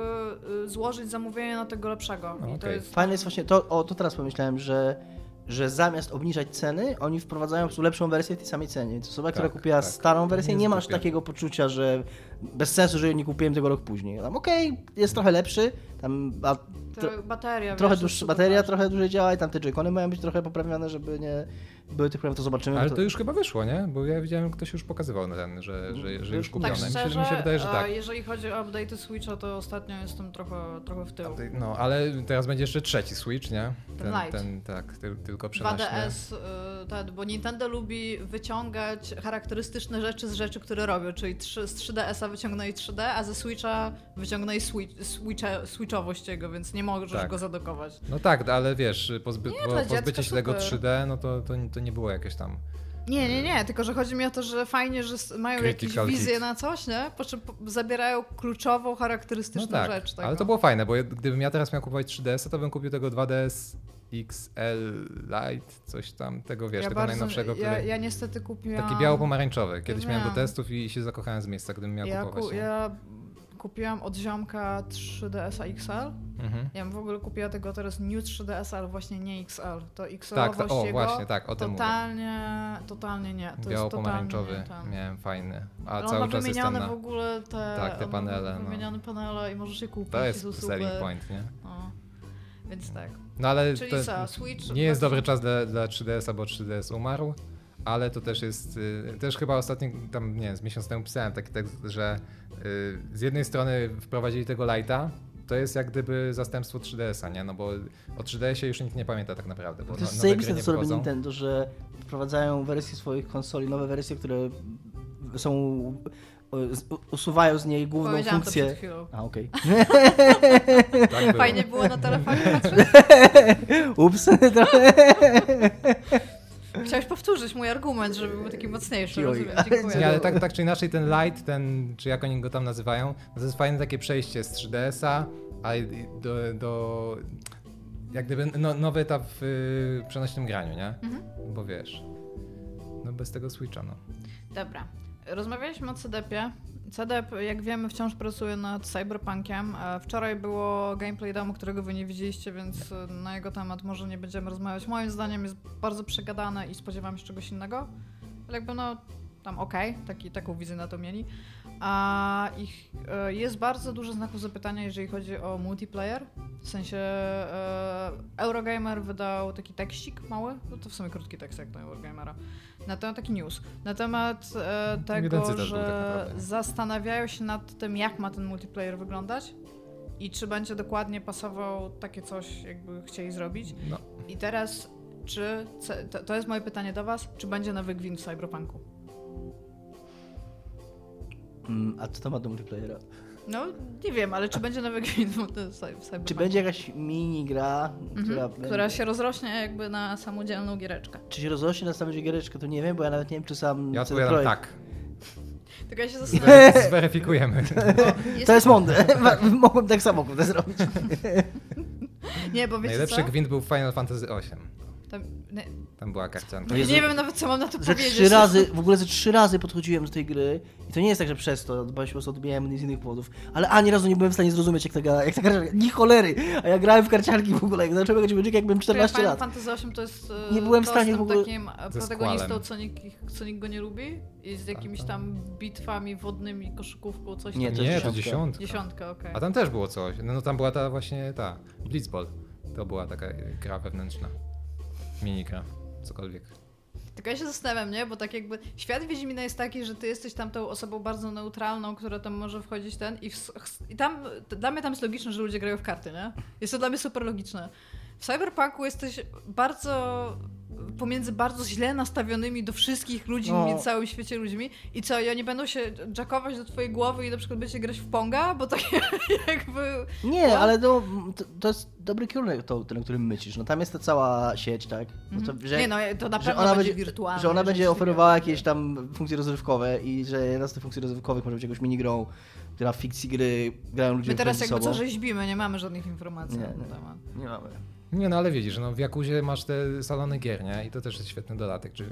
y, złożyć zamówienie na tego lepszego. I to Okej. jest Fajne jest właśnie to, o to teraz pomyślałem, że, że zamiast obniżać ceny, oni wprowadzają po prostu lepszą wersję w tej samej cenie. Więc osoba, która Tak, kupiła tak. starą wersję, nie masz takiego poczucia, że bez sensu, że nie kupiłem tego rok później. Tam okej, jest trochę lepszy, tam a, to bateria. trochę wiesz, dłuższa bateria, trochę dłużej działa i tam te joycony mają być trochę poprawione, żeby nie były tych problemów, to zobaczymy. Ale bo to już chyba wyszło, nie? Bo ja widziałem, ktoś już pokazywał na ten, że, że, że już kupione. Tak szczerze, mi się wydaje, że a tak. jeżeli chodzi o update'y Switcha, to ostatnio jestem trochę, trochę w tył. No, ale teraz będzie jeszcze trzeci Switch, nie? Ten Lite. ten tak, ty, tylko przenośny. 2DS, y, ten, bo Nintendo lubi wyciągać charakterystyczne rzeczy z rzeczy, które robią, czyli z 3DS-a wyciągnęli 3D, a ze Switcha wyciągnęli switch, switcha, switchowość jego, więc nie możesz Tak. go zadokować. No tak, ale wiesz, pozby, Nie, po, pozbycie się tego super. 3D, no to, to, to nie było jakieś tam. Nie, nie, nie, tylko że chodzi mi o to, że fajnie, że mają jakieś wizje hit. na coś, nie? Po czym zabierają kluczową, No charakterystyczną tak, rzecz. Tego. ale to było fajne, bo ja- gdybym ja teraz miał kupować 3DS, to bym kupił tego 2DS XL Lite, coś tam, tego wiesz, ja tego najnowszego, ja, który... ja niestety kupiłam... Taki biało-pomarańczowy. Kiedyś miałem do testów i się zakochałem z miejsca, gdybym miał ja, kupować. ku, ja kupiłam od ziomka 3DS XL. Mhm. Ja bym w ogóle kupiła tego teraz New 3DS, ale właśnie nie XL. To XL Tak, ta, o właśnie, tak, o tym mówię. totalnie, totalnie nie. To Biało-pomarańczowy totalnie miałem fajny, a Ale on cały ma czas jestem wymienione na... w ogóle te, Tak, te on panele, no. Wymienione panele i możesz je kupić. To jest selling point, nie? No. Więc tak. No ale Czyli to co, Switch... nie jest dobry czas dla, dla 3DS-a, bo 3DS umarł, ale to też jest, y, też chyba ostatnio, tam nie wiem, z miesiąc temu pisałem taki tekst, że y, z jednej strony wprowadzili tego Lite'a, to jest jak gdyby zastępstwo 3DS-a, nie? No bo o 3DS-ie już nikt nie pamięta tak naprawdę, bo To no, jest zajebiste to, co robi. Nintendo, że wprowadzają wersje swoich konsoli, nowe wersje, które są usuwają z niej główną Powiedziałam to funkcję. przed chwilą. A, okej. <laughs> Tak było. Fajnie było na telefonie <laughs> patrzeć. Ups, <laughs> trochę. Chciałeś powtórzyć mój argument, żeby był taki mocniejszy, rozumiem. ale- Dziękuję. Nie, ale tak, tak czy inaczej ten Lite, ten, czy jak oni go tam nazywają, to jest fajne takie przejście z 3DS-a a i- do, do jak gdyby no, nowy etap w y, przenośnym graniu, nie? Mhm. Bo wiesz, no bez tego Switcha, no. Dobra. Rozmawialiśmy o CDP-ie. CDP, jak wiemy, wciąż pracuje nad Cyberpunkiem. E, Wczoraj było gameplay demo, którego wy nie widzieliście, więc e, na jego temat może nie będziemy rozmawiać. Moim zdaniem jest bardzo przegadane i spodziewam się czegoś innego. Ale jakby no, tam okej, taki, taką wizję na to mieli. A ich, e, jest bardzo dużo znaków zapytania, jeżeli chodzi o multiplayer. W sensie Eurogamer wydał taki tekstik mały, no to w sumie krótki tekst jak do Eurogamera, na temat taki news, na temat e, tego, był że tak zastanawiają się nad tym, jak ma ten multiplayer wyglądać i czy będzie dokładnie pasował takie coś, jakby chcieli zrobić. no. I teraz, czy, to, to jest moje pytanie do was, czy będzie nowy gwint w Cyberpunku? Mm, A co to ma do multiplayera? No, nie wiem, ale czy będzie nowy Cyberpunk? <laughs> Czy będzie jakaś mini gra, która, Mhm, która się rozrośnie jakby na samodzielną giereczkę. Czy się rozrośnie na samą giereczkę, to nie wiem, bo ja nawet nie wiem, czy sam Ja odpowiadam Projekt- tak. Tylko ja się zastanawiam, Zweryfikujemy. bo <laughs> To jest mądre. <laughs> Mogłem tak samo to zrobić. Nie, bo wiecie Najlepszy co? gwint był w Final Fantasy VIII. Tam, nie, Tam była karcianka. Nie wiem nawet, co mam na to Ze powiedzieć. trzy razy, w ogóle ze trzy razy podchodziłem do tej gry i to nie jest tak, że przez to, bo się po prostu odbijałem z innych powodów, ale ani razu nie byłem w stanie zrozumieć, jak ta gra, jak ta gra, ni cholery, a ja grałem w karcianki w ogóle, jak zacząłem grać w jak byłem 14 Final lat. Fantasy VIII to jest e, Nie byłem w stanie z w ogóle- takim e, protagonistą, co nikt, co nikt go nie lubi i z jakimiś tam bitwami wodnymi, koszykówką, coś Nie, tam. to Nie, jest to dziesiątka. dziesiątka. Okej. A tam też było coś. No, no tam była ta właśnie ta Blitzball. To była taka gra wewnętrzna. Minigra. Cokolwiek. Tylko ja się zastanawiam, nie? Bo tak jakby świat Wiedźmina jest taki, że ty jesteś tam tą osobą bardzo neutralną, która tam może wchodzić ten i, w, i tam, dla mnie tam jest logiczne, że ludzie grają w karty, nie? Jest to dla mnie super logiczne. W Cyberpunku jesteś bardzo pomiędzy bardzo źle nastawionymi do wszystkich ludzi No. w całym świecie ludźmi i co, i oni będą się jackować do twojej głowy i na przykład będziecie grać w Ponga, bo tak <laughs> jakby... Nie, What? ale to, to, to jest dobry kierunek, to, ten, o którym myślisz. No tam jest ta cała sieć, tak? No to, że, nie no, to na że pewno ona będzie, wirtualne. że ona będzie oferowała jakieś tam funkcje rozrywkowe i że jedna z tych funkcji rozrywkowych może być jakąś minigrą, która w fikcji gry grają ludzie My teraz jakby co sobą. rzeźbimy, nie mamy żadnych informacji Nie, na ten temat. Nie mamy. Nie no, ale widzisz, no w Jakuzie masz te salony gier, nie? I to też jest świetny dodatek. Czy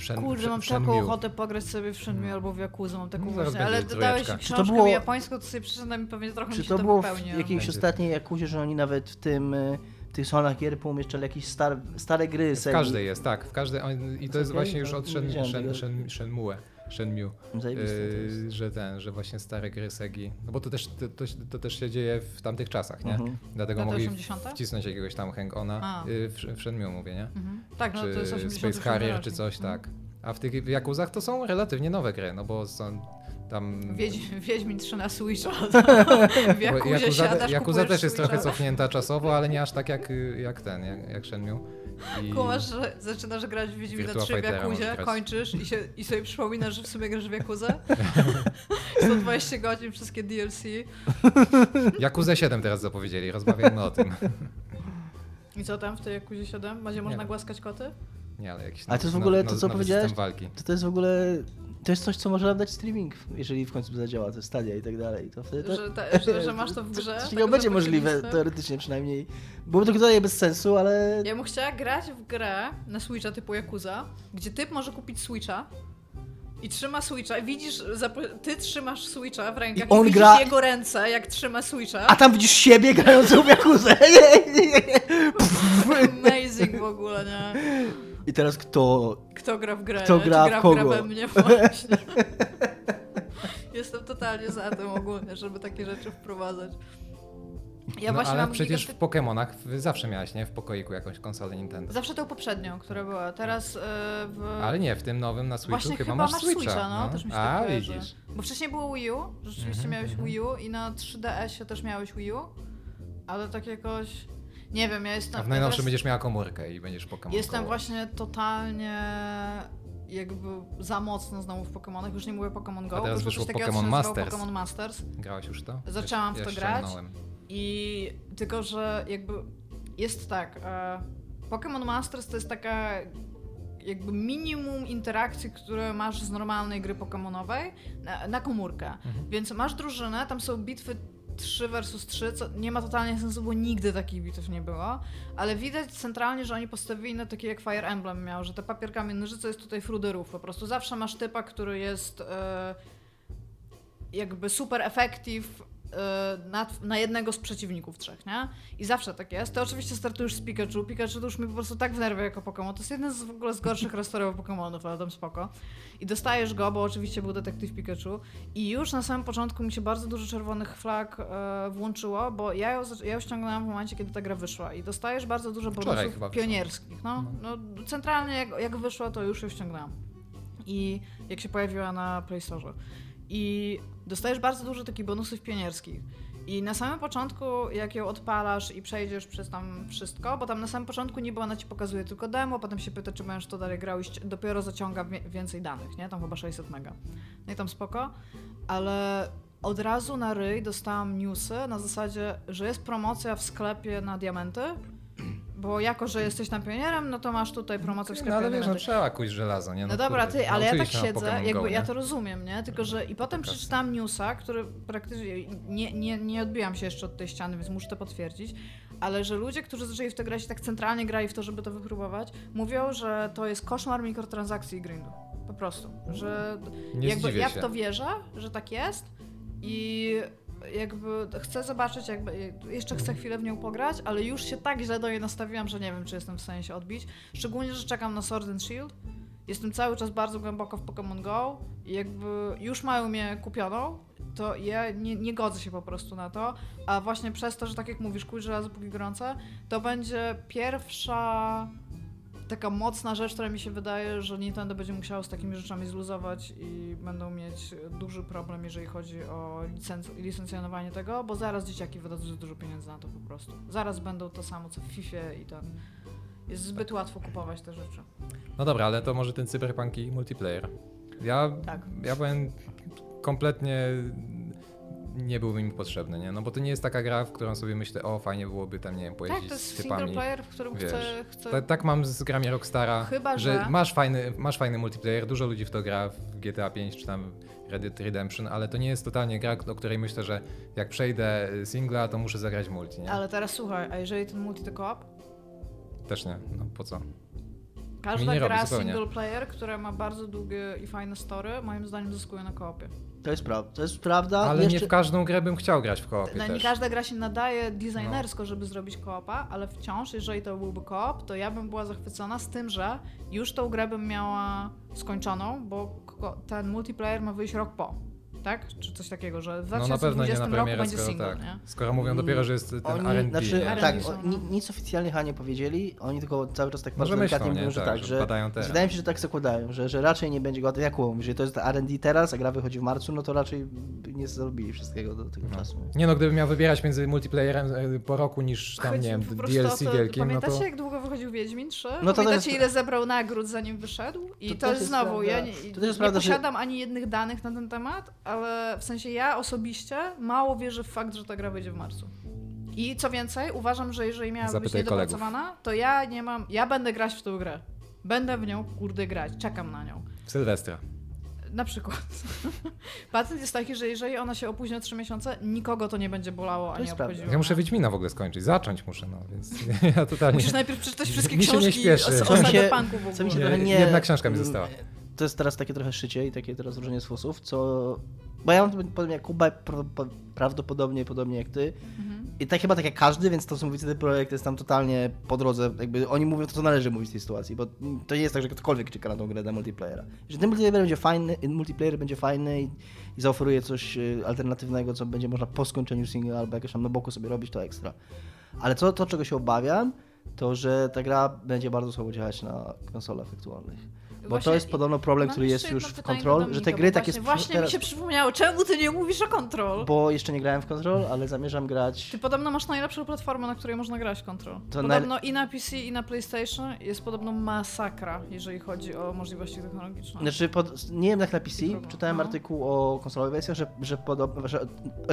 Shen, Kurde, mam Shen- taką Shenmue. ochotę pograć sobie w Shenmue albo w Yakuza, mam taką No, właśnie, ale dodałeś Czy to książkę było- japońską, to sobie przeczytam i pewnie trochę Czy mi się to to było w jakiejś Będzie. ostatniej Jakuzie, że oni nawet w tym, y, w tych salonach gier poumieszczali jakieś star, stare gry W każdej jest, tak. W każdej, I to jest Okej, właśnie już no, od Shen, Shen. Shen, Shenmue. Shenmue. Yy, że ten, że właśnie stare gry Segi. No bo to też, to, to, to też się dzieje w tamtych czasach, nie? Mhm. Dlatego Lata mogli 80? wcisnąć jakiegoś tam hang-ona yy, w, w Shenmue mówię, nie? Mhm. Tak, no to czy jest 80 Space Harrier, czy coś, Mhm. tak. A w tych Jakuzach to są relatywnie nowe gry, no bo są tam... Wiedź, Wiedźmin 3 na Switcha. <laughs> w Jakuzie Yakuza, siadasz, kupujesz też jest Switcha. trochę cofnięta czasowo, ale nie aż tak jak, jak ten, jak, jak Shenmue. I... Kumasz, że zaczynasz grać w Wiedźmina Virtua 3 w Jakuzie, kończysz i, się, i sobie przypominasz, że w sumie grasz w Jakuzę. 120 <laughs> godzin, wszystkie DLC. Yakuza 7 teraz zapowiedzieli, rozmawiajmy o tym. I co tam w tej Jakuzie 7? Będzie można wiem. głaskać koty? Nie, ale jakiś Ale to jest w ogóle to, co powiedziałeś? To, to jest w ogóle, to jest coś, co może nam dać streaming, jeżeli w końcu zadziała, to stadia i tak dalej. To wtedy to, Że, ta, że, że masz to w grze? Tak takiego będzie możliwe, teoretycznie przynajmniej. Byłoby to totalnie bez sensu, ale... Ja bym chciała grać w grę na Switcha typu Yakuza, gdzie typ może kupić Switcha i trzyma Switcha, widzisz, ty trzymasz Switcha w rękach I i, on widzisz gra- jego ręce, jak trzyma Switcha. A tam widzisz siebie grającą w Jakuzę. <laughs> Amazing w ogóle, nie? I teraz kto... Kto gra w grę? Kto gra w gra kogo? w grę we mnie właśnie. <laughs> Jestem totalnie za tym ogólnie, żeby takie rzeczy wprowadzać. Ja no, właśnie ale mam przecież w Pokémonach zawsze miałaś, nie? W pokoiku jakąś konsolę Nintendo. Zawsze tą poprzednią, która była. Teraz yy, w... Ale nie, w tym nowym na Switchu Właśnie chyba, chyba masz masz Switcha. Switcha, no, też mi się A, tak widzisz. Bo wcześniej było Wii U, rzeczywiście Mhm, miałeś mhm. Wii U i na 3DS-ie też miałeś Wii U, ale tak jakoś... Nie wiem, ja jestem... A w najnowszym teraz będziesz miała komórkę i będziesz Pokémon Jestem właśnie totalnie jakby za mocno znowu w Pokémonach. Już nie mówię Pokémon Go, A teraz wyszło coś takiego, Masters. Pokémon Masters. Grałaś już to? Zaczęłam Ja- w to ja grać. I tylko, że jakby jest tak. E, Pokémon Masters to jest taka jakby minimum interakcji, które masz z normalnej gry Pokémonowej na, na komórkę. Mhm. Więc masz drużynę, tam są bitwy 3 versus 3, co nie ma totalnie sensu, bo nigdy takich bitew nie było, ale widać centralnie, że oni postawili na takie jak Fire Emblem miał, że te papierkami nożyce jest tutaj fruderów, po prostu zawsze masz typa, który jest e, jakby super effective e, na, na jednego z przeciwników trzech, nie? I zawsze tak jest. Ty oczywiście startujesz z Pikachu. Pikachu to już mi po prostu tak wnerwia jako Pokémon. To jest jeden z w ogóle z gorszych <laughs> restaurów Pokémonów, ale tam spoko. I dostajesz go, bo oczywiście był detektyw Pikachu. I już na samym początku mi się bardzo dużo czerwonych flag e, włączyło, bo ja ją, ja ją ściągnęłam w momencie, kiedy ta gra wyszła. I dostajesz bardzo dużo bonusów pionierskich. No, no, centralnie jak, jak wyszła, to już ją ściągnęłam. I jak się pojawiła na Play Store. I dostajesz bardzo dużo takich bonusów pionierskich. I na samym początku, jak ją odpalasz i przejdziesz przez tam wszystko, bo tam na samym początku niby ona ci pokazuje tylko demo, potem się pyta, czy będziesz to dalej grał i dopiero zaciąga więcej danych, nie? Tam chyba 600 mega. No i tam spoko, ale od razu na ryj dostałam newsy na zasadzie, że jest promocja w sklepie na diamenty, bo jako, że jesteś tam pionierem, no to masz tutaj promocję w sklepie No ale wiesz, no trzeba kuć żelazo, nie? No dobra, kurde, ty, ale ja tak siedzę, jakby Go, ja to rozumiem, nie? Tylko, że i potem Pokaż. przeczytałam newsa, który praktycznie nie, nie, nie odbiłam się jeszcze od tej ściany, więc muszę to potwierdzić, ale że ludzie, którzy zaczęli w to grać i tak centralnie grali w to, żeby to wypróbować, mówią, że to jest koszmar mikrotransakcji i grindu. Po prostu. Że Nie jakby ja w to wierzę, że tak jest i jakby chcę zobaczyć, jakby jeszcze chcę chwilę w nią pograć, ale już się tak źle do niej nastawiłam, że nie wiem, czy jestem w stanie się odbić. Szczególnie, że czekam na Sword and Shield. Jestem cały czas bardzo głęboko w Pokémon Go i jakby już mają mnie kupioną, to ja nie, nie godzę się po prostu na to, a właśnie przez to, że tak jak mówisz, kuj żelazo póki gorące, to będzie pierwsza taka mocna rzecz, która mi się wydaje, że Nintendo będzie musiało z takimi rzeczami zluzować i będą mieć duży problem, jeżeli chodzi o licenc- licencjonowanie tego, bo zaraz dzieciaki wydadzą za dużo pieniędzy na to po prostu. Zaraz będą to samo co w FIFA i ten. Jest zbyt łatwo kupować te rzeczy. No dobra, ale to może ten cyberpunk i multiplayer. Ja, Tak. ja powiem, kompletnie nie byłby mi potrzebny, nie? No bo to nie jest taka gra, w którą sobie myślę, o fajnie byłoby tam, nie wiem, Tak, pojeździć to z jest single typami. player, w którym wiesz, chcę, chcę Ta, tak mam z grami Rockstara, Chyba, że, że- masz, fajny, masz fajny multiplayer, dużo ludzi w to gra w GTA 5 czy tam Red Dead Redemption, ale to nie jest totalnie gra, o której myślę, że jak przejdę singla, to muszę zagrać multi, nie? Ale teraz słuchaj, a jeżeli ten multi to co-op? Też nie, no po co? Każda robi gra single player, która ma bardzo długie i fajne story, moim zdaniem zyskuje na koopie. To jest prawda. To jest prawda. Ale Jeszcze... nie w każdą grę bym chciał grać w koopie No, nie też. każda gra się nadaje designersko, żeby zrobić koopa, ale wciąż, jeżeli to byłby koop, to ja bym była zachwycona z tym, że już tą grę bym miała skończoną, bo ten multiplayer ma wyjść rok po. Tak? Czy coś takiego, że w No na pewno nie 2020 na roku premierę, będzie skoro single, tak. nie? Skoro mówią dopiero, że jest ten Oni, R&D, znaczy, nie? Tak, no. ni, nic oficjalnie chyba nie powiedzieli, oni tylko cały czas tak bardzo delikatnie nie? mówią, że Tak, tak, że że wydaje mi się, że tak zakładają, że, że raczej nie będzie go, jak Kuba mówi, że to jest R&D teraz, a gra wychodzi w marcu, no to raczej nie zrobili wszystkiego do tego No. czasu. Nie no, gdybym miał wybierać między multiplayerem e, po roku niż tam, Chodzi nie wiem, DLC to, wielkim, no Pamiętacie, to... jak długo wychodził Wiedźmin 3? No to Pamiętacie, też- ile zebrał nagród, zanim wyszedł? I To to, też jest jest znowu, ja nie, To jest nie posiadam ani jednych danych na ten temat, ale w sensie ja osobiście mało wierzę w fakt, że ta gra wyjdzie w marcu. I co więcej, uważam, że jeżeli miała być Zapytaj kolegów. niedopracowana, to ja nie mam, ja będę grać w tę grę. Będę w nią, kurde, grać, czekam na nią. W Sylwestra. Na przykład. <laughs> Patent jest taki, że jeżeli ona się opóźni o 3 miesiące, nikogo to nie będzie bolało ani obchodziło. Ja muszę nie? Wiedźmina w ogóle skończyć, zacząć muszę, no więc <laughs> ja totalnie... Musisz najpierw przeczytać wszystkie Mi się nie książki śpieszy. o, o mi się- w co mi się ogóle. trochę nie... Jedna książka mi została. To jest teraz takie trochę szycie i takie teraz różenie z fusów, co... Bo ja mam podobnie jak Kuba, pra- pra- prawdopodobnie podobnie jak ty. Mhm. I tak chyba tak jak każdy, więc to, co mówicie, ten projekt jest tam totalnie po drodze, jakby oni mówią to, co należy mówić w tej sytuacji, bo to nie jest tak, że ktokolwiek czeka na tą grę na multiplayera. Jeżeli ten multiplayer będzie fajny, multiplayer będzie fajny i, i zaoferuje coś y, alternatywnego, co będzie można po skończeniu single albo jakoś tam na boku sobie robić, to ekstra. Ale co, to, czego się obawiam, to że ta gra będzie bardzo słabo działać na konsolach aktualnych. Bo Właśnie to jest podobno problem, który jest już w Control, że te gry takie... Właśnie, właśnie mi teraz- się przypomniało, czemu ty nie mówisz o Control? Bo jeszcze nie grałem w Control, ale zamierzam grać... Ty podobno masz najlepszą platformę, na której można grać Control. To podobno i na PC, i na PlayStation jest podobno masakra, jeżeli chodzi o możliwości technologiczne. Znaczy, pod, nie wiem jak na PC, czytałem No. artykuł o konsolowych wersjach, że, że, podobno, że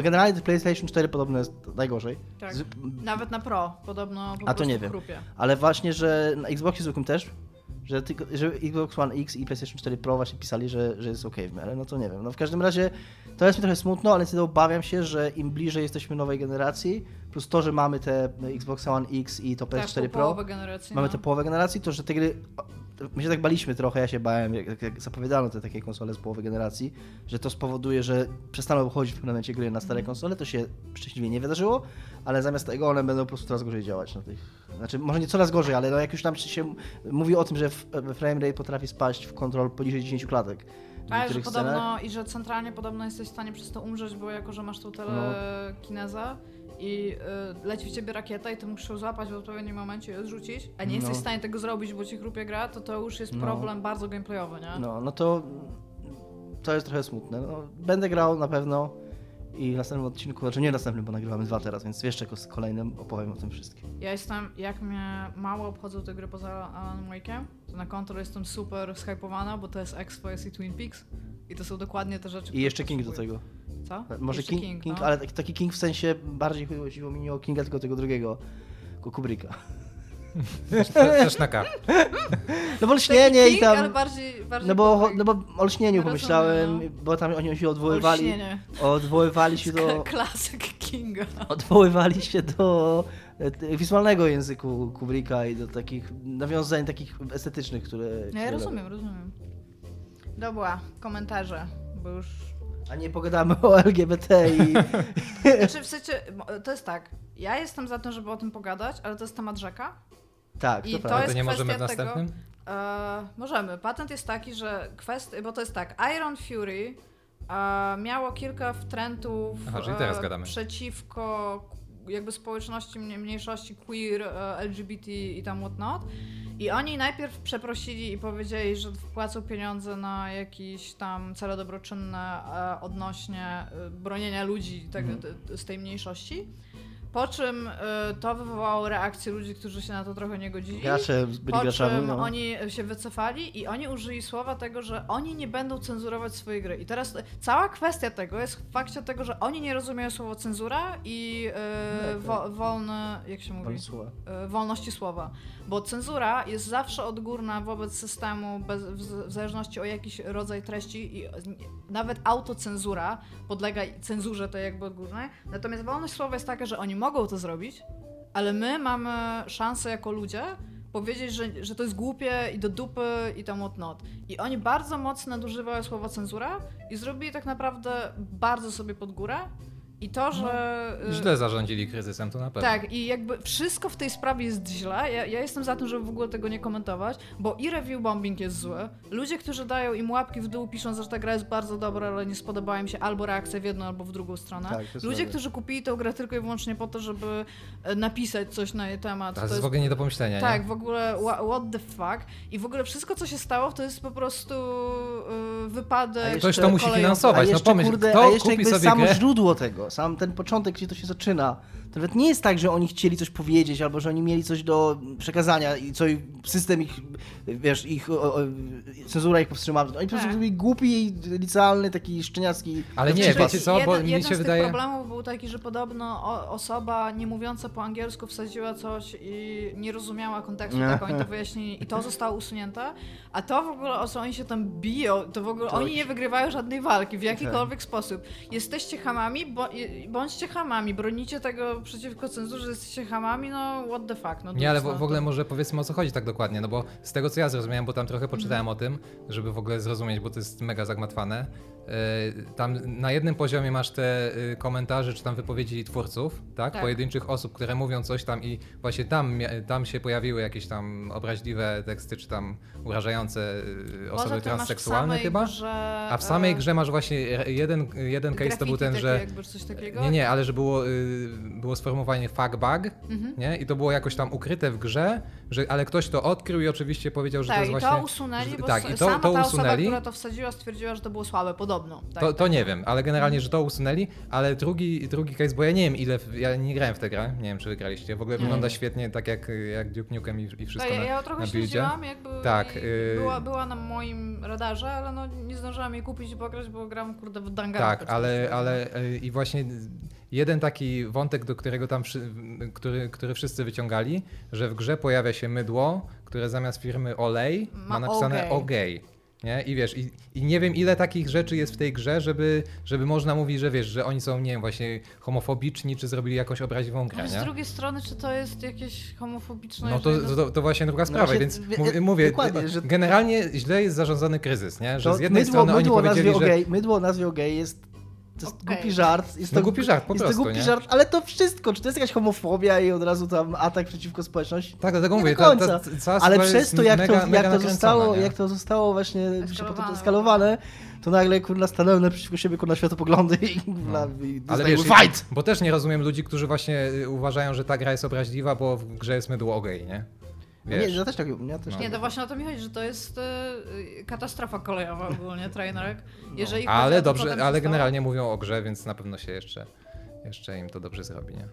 generalnie PlayStation 4 podobno jest najgorzej. tak. Z, Nawet na Pro podobno po A to nie wiem. chrupie. ale właśnie, że na Xboxie zwykłym też, że, tylko, że Xbox One X i PlayStation 4 Pro właśnie pisali, że, że jest ok w miarę, no to nie wiem. No w każdym razie to jest mi trochę smutno, ale niestety obawiam się, że im bliżej jesteśmy nowej generacji, plus to, że mamy te Xbox One X i to PS4 tak, Pro, generacji. mamy no. tę połowę generacji, to że te gry. My się tak baliśmy trochę, ja się bałem, jak, jak zapowiadano te takie konsole z połowy generacji, że to spowoduje, że przestaną wychodzić w pewnym momencie gry na stare Mhm. konsole. To się szczęśliwie nie wydarzyło, ale zamiast tego one będą po prostu coraz gorzej działać na tych. Znaczy, może nie coraz gorzej, ale no jak już tam się mówi o tym, że frame rate potrafi spaść w kontrol poniżej 10 klatek. W A, że niektórych scenach. podobno, i że centralnie podobno jesteś w stanie przez to umrzeć, bo jako, że masz tą telekinezę i y, leci w ciebie rakieta i ty musisz ją złapać w odpowiednim momencie i odrzucić, a nie jesteś No. w stanie tego zrobić, bo ci chrupie gra, to to już jest No. problem bardzo gameplayowy, nie? No, no to to jest trochę smutne. No, będę grał na pewno i w następnym odcinku, znaczy nie następnym, bo nagrywamy dwa teraz, więc jeszcze kolejnym opowiem o tym wszystkim. Ja jestem, jak mnie mało obchodzą te gry poza Alan Wake'em, to na kontrol jestem super shypowana, bo to jest X-Files i Twin Peaks I to są dokładnie te rzeczy, I jeszcze King do tego. Co? Może Jeszcze King, King, no. ale taki, King w sensie bardziej chodziło mi nie o Kinga, tylko tego drugiego. Ku- Kubricka. Też, na K. <laughs> No bo lśnienie i King, ale tam... bardziej, bardziej No bo, no bo o lśnieniu Rozumiem, pomyślałem, no. bo tam oni się odwoływali, Olśnienie. odwoływali się <laughs> do, Klasyk Kinga. odwoływali się do e, wizualnego języku Kubricka i do takich nawiązań takich estetycznych, które... No które ja rozumiem, rozumiem. Dobra, komentarze, bo już... A nie pogadamy o LGBT i... <laughs> Znaczy w sensie, to jest tak, ja jestem za tym, żeby o tym pogadać, ale to jest temat rzeka. tak, I to to prawda. jest To nie możemy w kwestia tego- następnym? E, możemy. Patent jest taki, że kwestia, bo to jest tak, Iron Fury e, miało kilka wtrętów Aha, e, przeciwko jakby społeczności mnie- mniejszości queer, e, LGBT i tam whatnot. I oni najpierw przeprosili i powiedzieli, że wpłacą pieniądze na jakieś tam cele dobroczynne e, odnośnie e, bronienia ludzi Mhm. z tej mniejszości. Po czym e, to wywołało reakcję ludzi, którzy się na to trochę nie godzili. Gracze byli Po graczami, czym no. oni się wycofali i oni użyli słowa tego, że oni nie będą cenzurować swojej gry. I teraz cała kwestia tego jest w fakcie tego, że oni nie rozumieją słowa cenzura i tak. wo, wolne, jak się mówi? Słowa. E, wolności słowa. Bo cenzura jest zawsze odgórna wobec systemu, bez, w, w zależności o jakiś rodzaj treści i nawet autocenzura podlega cenzurze tej jakby odgórnej. Natomiast wolność słowa jest taka, że oni mogą to zrobić, ale my mamy szansę jako ludzie powiedzieć, że, że to jest głupie i do dupy i tam whatnot. I oni bardzo mocno nadużywają słowa cenzura i zrobili tak naprawdę bardzo sobie pod górę. I to, że... y, Źle zarządzili kryzysem, to na pewno. tak, i jakby wszystko w tej sprawie jest źle. Ja, ja jestem za tym, żeby w ogóle tego nie komentować, bo i review bombing jest zły. Ludzie, którzy dają im łapki w dół, piszą, że ta gra jest bardzo dobra, ale nie spodobała im się albo reakcja w jedną, albo w drugą stronę. Tak, Ludzie, którzy kupili tę grę tylko i wyłącznie po to, żeby e, napisać coś na jej temat. To to jest w ogóle nie do pomyślenia, tak, nie? w ogóle wha- what the fuck. I w ogóle wszystko, co się stało, to jest po prostu y, wypadek. Ktoś to musi finansować. A no jeszcze, pomyśl, kurde, kto a jeszcze kupi jakby sobie samo grę? źródło tego, sam ten początek, gdzie to się zaczyna, to nawet nie jest tak, że oni chcieli coś powiedzieć, albo że oni mieli coś do przekazania i co system ich, wiesz, ich, o, o, cenzura ich powstrzymała. Oni po prostu Tak. byli głupi, licealny, taki szczeniacki. Ale nie, wiecie co, bo jeden, mi jeden się z wydaje... tych problemów był taki, że podobno osoba nie mówiąca po angielsku wsadziła coś i nie rozumiała kontekstu, tak oni to wyjaśnili i to zostało usunięte, a to w ogóle, o co oni się tam biją, to w ogóle To- oni nie wygrywają żadnej walki w jakikolwiek sposób. Jesteście hamami, bądźcie hamami, bronicie tego przeciwko cenzurze, że jesteście hamami, no what the fuck. No Nie, ale w, no w ogóle może powiedzmy o co chodzi tak dokładnie, no bo z tego co ja zrozumiałem, bo tam trochę poczytałem o tym, żeby w ogóle zrozumieć, bo to jest mega zagmatwane. Yy, Tam na jednym poziomie masz te y, komentarze czy tam wypowiedzi twórców, tak? Tak. Pojedynczych osób, które mówią coś tam i właśnie tam, tam się pojawiły jakieś tam obraźliwe teksty czy tam urażające y, osoby w transseksualne chyba. Grze, A w samej e, grze masz właśnie jeden, jeden case to był ten, że nie, nie, ale że było, y, było sformułowanie fuck bug, Mhm. nie? I to było jakoś tam ukryte w grze, że, ale ktoś to odkrył i oczywiście powiedział, że tak, to jest i właśnie... to usunęli, że- bo tak, i to, sama to ta usunęli. osoba, która to wsadziła, stwierdziła, że to było słabe, podobno. Tak, To, to tak. nie wiem, ale generalnie, że to usunęli, ale drugi, drugi case, bo ja nie wiem ile, ja nie grałem w tę grę, nie wiem czy wygraliście, w ogóle Nie. wygląda świetnie, tak jak, jak Duke Nukem i, i wszystko Tak, ja, na, ja trochę na śledziłam, jakby Tak, i y- była, była na moim radarze, ale no nie zdążyłam jej kupić i pograć, bo gram kurde w Danganronpa. Tak, ale, ale y, i właśnie jeden taki wątek, do którego tam, który, który wszyscy wyciągali, że w grze pojawia się mydło, które zamiast firmy Olej ma, Ma napisane Ogej. Nie? I wiesz, i, i nie wiem ile takich rzeczy jest w tej grze, żeby, żeby można mówić, że wiesz, że oni są, nie wiem, właśnie homofobiczni, czy zrobili jakąś obraźliwą grę, Ale z drugiej strony, czy to jest jakieś homofobiczne... No to, to, to właśnie druga sprawa, właśnie, więc mówię, że- generalnie źle jest zarządzany kryzys, nie? Że To z jednej mydło, strony oni mydło, powiedzieli, nazwie że... gej, mydło o nazwie o gej jest to jest Okej. głupi żart. Jest No to, głupi żart, po jest prostu, to głupi nie? żart, ale to wszystko. Czy to jest jakaś homofobia i od razu tam atak przeciwko społeczności? Tak, dlatego Nie mówię, do ta, końca. ta, cała Ale sprawa przez to, jak mega, to, mega jak to, zostało, nie? jak to zostało właśnie potem eskalowane, to nagle kurna stanęły naprzeciwko siebie kurna światopoglądy i, kurna, i No. Ale dostają wiesz, fight! bo też nie rozumiem ludzi, którzy właśnie y, uważają, że ta gra jest obraźliwa, bo w grze jest mydło gej, nie? Nie, Wiesz, ja też tak, ja też No. tak. Nie, to właśnie o to mi chodzi, że to jest y, katastrofa kolejowa ogólnie, trainerek. Jeżeli chodzi ale dobrze, ale generalnie mówią o grze, więc na pewno się jeszcze, jeszcze im to dobrze zrobi, nie?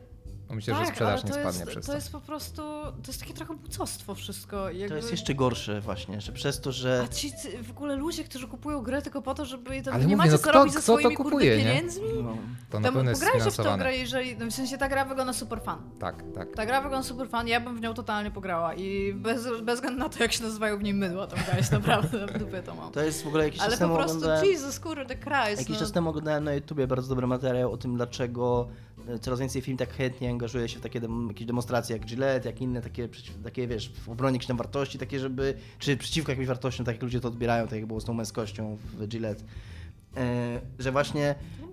Myślę, że tak, sprzedaż ale nie to spadnie jest, przez to to. jest po prostu, to jest takie trochę bucostwo wszystko. Jakby... To jest jeszcze gorsze właśnie, że przez to, że... A ci w ogóle ludzie, którzy kupują grę tylko po to, żeby tam Ale nie mówię, macie no co kto- robić ze kto to swoimi kupuje, kurde nie? pieniędzmi? No. To na Tam pewno jest pograjcie w tą grę, jeżeli, no w sensie ta gra wygląda super fan. Tak, tak. Ta gra wygląda super fan, ja bym w nią totalnie pograła i bez, bez względu na to, jak się nazywają w niej mydła, tą gra jest <laughs> naprawdę w dupie to mam. To jest w ogóle jakiś Ale czas po prostu, oglądałem... Jesus, kurde, Christ, Jakiś no. czas temu oglądałem na YouTubie bardzo dobry materiał o tym, dlaczego coraz więcej firm tak chętnie angażuje się w takie dem jakieś demonstracje jak Gillette, jak inne takie, takie wiesz, w obronie jakichś tam wartości, takie żeby, czy przeciwko jakimś wartościom, tak jak ludzie to odbierają, tak jak było z tą męskością w Gillette. E, że właśnie No,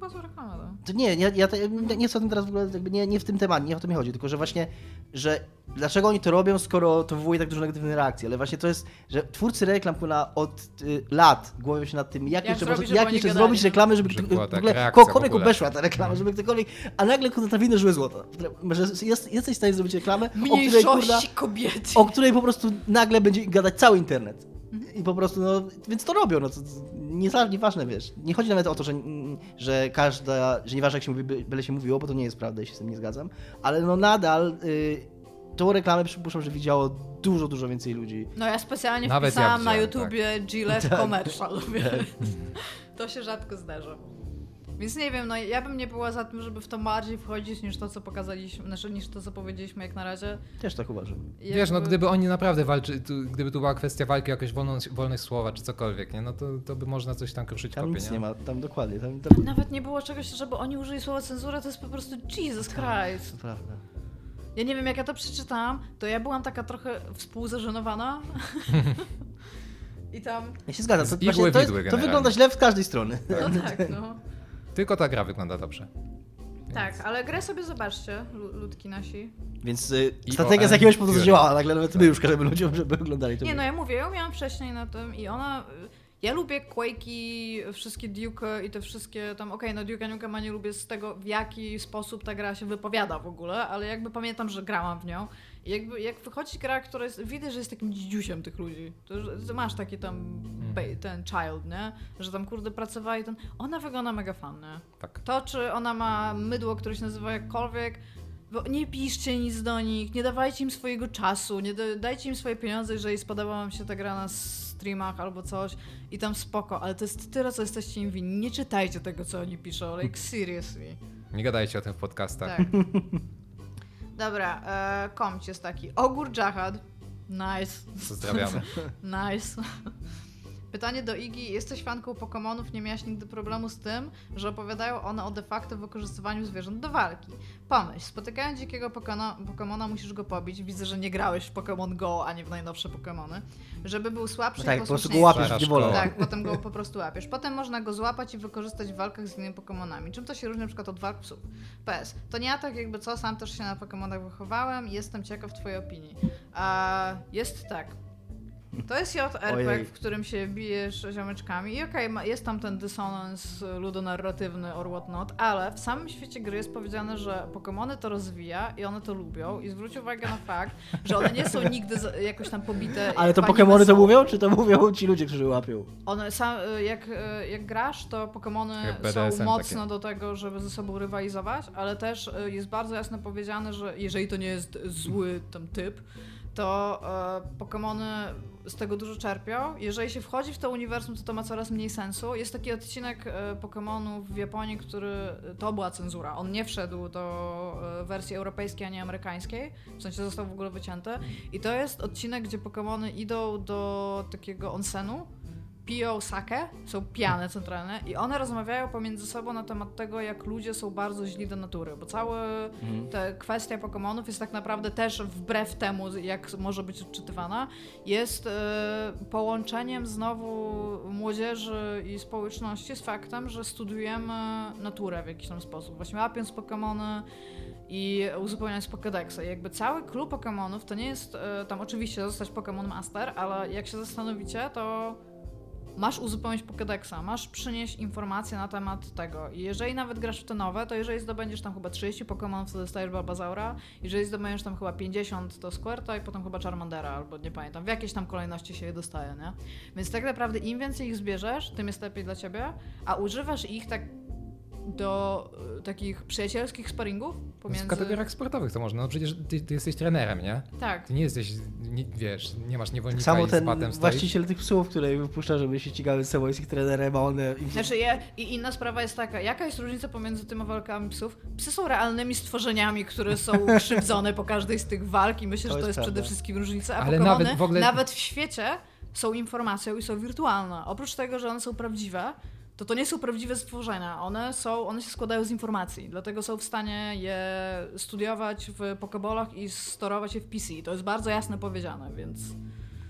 no. to nie, ja, ja, te- nie, chcę o tym teraz w ogóle, nie, nie w tym temacie, nie o to mi chodzi, tylko że właśnie, że dlaczego oni to robią, skoro to wywołuje tak dużo negatywnych reakcji, ale właśnie to jest, że twórcy reklam kurna, od y, lat głowią się nad tym, jak, Jak jeszcze, zrobić, jak jeszcze zrobić reklamy, żeby, Żeby w ogóle kogokolwiek obeszła ta reklama, żeby ktokolwiek, a nagle trafimy złe złoto, że jest, jesteś w stanie zrobić reklamę, o której Mniejszości kobiety. o której po prostu nagle będzie gadać cały internet. I po prostu, no, więc to robią, no, to, to nie, nieważne, wiesz. Nie chodzi nawet o to, że, że każda, że nieważne jak się mówi, by- byle się mówiło, bo to nie jest prawda, ja się z tym nie zgadzam, ale no nadal y, tą reklamę przypuszczam, że widziało dużo, dużo więcej ludzi. No ja specjalnie Nawet ja wpisałam na widziałem, YouTubie Gillette Tak. Commercial, <laughs> wiesz. To się rzadko zdarza. Więc nie wiem, no ja bym nie była za tym, żeby w to bardziej wchodzić niż to, co pokazaliśmy, znaczy niż to, co powiedzieliśmy jak na razie. Też tak uważam. Wiesz, no Jakby- gdyby oni naprawdę walczy, tu, gdyby tu była kwestia walki o jakąś wolną, wolność słowa czy cokolwiek, nie? No to, to by można coś tam kruszyć Tam kopie, nic nie? nie ma, tam dokładnie, tam, tam... Nawet nie było czegoś, żeby oni użyli słowa cenzura, to jest po prostu Jesus Christ. To prawda. Ja nie wiem, jak ja to przeczytałam, to ja byłam taka trochę współzażenowana. <laughs> I tam, Ja się zgadzam, to, to, to generalnie. wygląda źle z każdej strony. no <laughs> tak, no. Tylko ta gra wygląda dobrze. Tak, ale grę sobie zobaczcie, lu- ludki nasi. Więc y, strategia z jakiegoś powodu Fury. zadziałała, nagle nawet my już każemy ludziom, żeby oglądali to. Nie no, ja mówię, ja miałam wcześniej na tym i ona... Ja lubię Quake'i, wszystkie Duke i te wszystkie tam, okej, no Duke Nukema nie lubię z tego, w jaki sposób ta gra się wypowiada w ogóle, ale jakby pamiętam, że grałam w nią jakby jak wychodzi gra, która jest, widać, że jest takim dzidziusiem tych ludzi, to, że masz taki tam ba- ten child, nie? Że tam kurde pracowała i ten, ona wygląda mega fan, nie? Tak. To, czy ona ma mydło, które się nazywa jakkolwiek, bo nie piszcie nic do nich, nie dawajcie im swojego czasu, nie da, dajcie im swoje pieniądze, jeżeli spodoba wam się ta gra na streamach albo coś i tam spoko, ale to jest tyle, co jesteście im winni. Nie czytajcie tego, co oni piszą, like <laughs> seriously. Nie gadajcie o tym w podcastach. Tak. <laughs> Dobra, e, komć jest taki. Ogór Jahad. Nice. Pozdrawiamy. <laughs> Nice. Pytanie do Igi. Jesteś fanką Pokémonów, nie miałaś nigdy problemu z tym, że opowiadają one o de facto wykorzystywaniu zwierząt do walki. Pomyśl, spotykając dzikiego Pokemona musisz go pobić. Widzę, że nie grałeś w Pokémon Go, ani w najnowsze Pokémony. Żeby był słabszy No i tak, po prostu go łapiesz Stara w niewolę. szkoła. Tak, potem go po prostu łapiesz. Potem można go złapać i wykorzystać w walkach z innymi Pokemonami. Czym to się różni na przykład od walk psów? PS. To nie ja tak jakby co, sam też się na Pokemonach wychowałem i jestem ciekaw twojej opinii. A, jest tak. To jest JRPG, w którym się bijesz ziomeczkami i okej, ma- jest tam ten dysonans ludonarratywny or whatnot, ale w samym świecie gry jest powiedziane, że Pokemony to rozwija i one to lubią i zwróć uwagę na fakt, że one nie są nigdy jakoś tam pobite. Ale to anime to mówią, czy to mówią ci ludzie, którzy łapią? One sam, jak, y, jak grasz, to Pokémony są mocno takie. do tego, żeby ze sobą rywalizować, ale też y, jest bardzo jasno powiedziane, że jeżeli to nie jest zły tam typ, to e, Pokémony z tego dużo czerpią. Jeżeli się wchodzi w to uniwersum, to to ma coraz mniej sensu. Jest taki odcinek e, Pokémonów w Japonii, który to była cenzura. On nie wszedł do e, wersji europejskiej, a nie amerykańskiej. W sensie został w ogóle wycięty. I to jest odcinek, gdzie Pokémony idą do takiego onsenu, piją sake, są pijane centralne i one rozmawiają pomiędzy sobą na temat tego, jak ludzie są bardzo źli do natury, bo cała ta kwestia Pokemonów jest tak naprawdę też wbrew temu, jak może być odczytywana, jest e, połączeniem znowu młodzieży i społeczności z faktem, że studujemy naturę w jakiś tam sposób. Właśnie łapiąc Pokemony i uzupełniając Pokédexa. Jakby cały klub Pokemonów to nie jest e, tam oczywiście zostać Pokémon Master, ale jak się zastanowicie, to masz uzupełnić Pokédexa, masz przynieść informacje na temat tego. I jeżeli nawet grasz w te nowe, to jeżeli zdobędziesz tam chyba 30 Pokémonów, to dostajesz Barbazaura. Jeżeli zdobędziesz tam chyba 50, to Squirta i potem chyba Charmandera, albo nie pamiętam. W jakiejś tam kolejności się je dostaje, nie? Więc tak naprawdę im więcej ich zbierzesz, tym jest lepiej dla ciebie, a używasz ich tak do y, takich przyjacielskich sparingów pomiędzy... W kategoriach sportowych to można, no przecież ty, ty jesteś trenerem, nie? Tak. Ty nie jesteś, nie, wiesz, nie masz niewolnika samo i z ten batem stoisz. właściciel tych psów, który wypuszcza, żeby się ścigały z sobą, jest ich trenerem, a one... Znaczy, ja, i inna sprawa jest taka, jaka jest różnica pomiędzy tymi walkami psów? Psy są realnymi stworzeniami, które są <laughs> krzywdzone po każdej z tych walk i myślę, To że to jest jest przede wszystkim różnica, a Ale nawet w ogóle- nawet w świecie są informacją i są wirtualne. Oprócz tego, że one są prawdziwe, to to nie są prawdziwe stworzenia. One są, one się składają z informacji, dlatego są w stanie je studiować w pokebolach i storować je w PC. To jest bardzo jasno powiedziane, więc...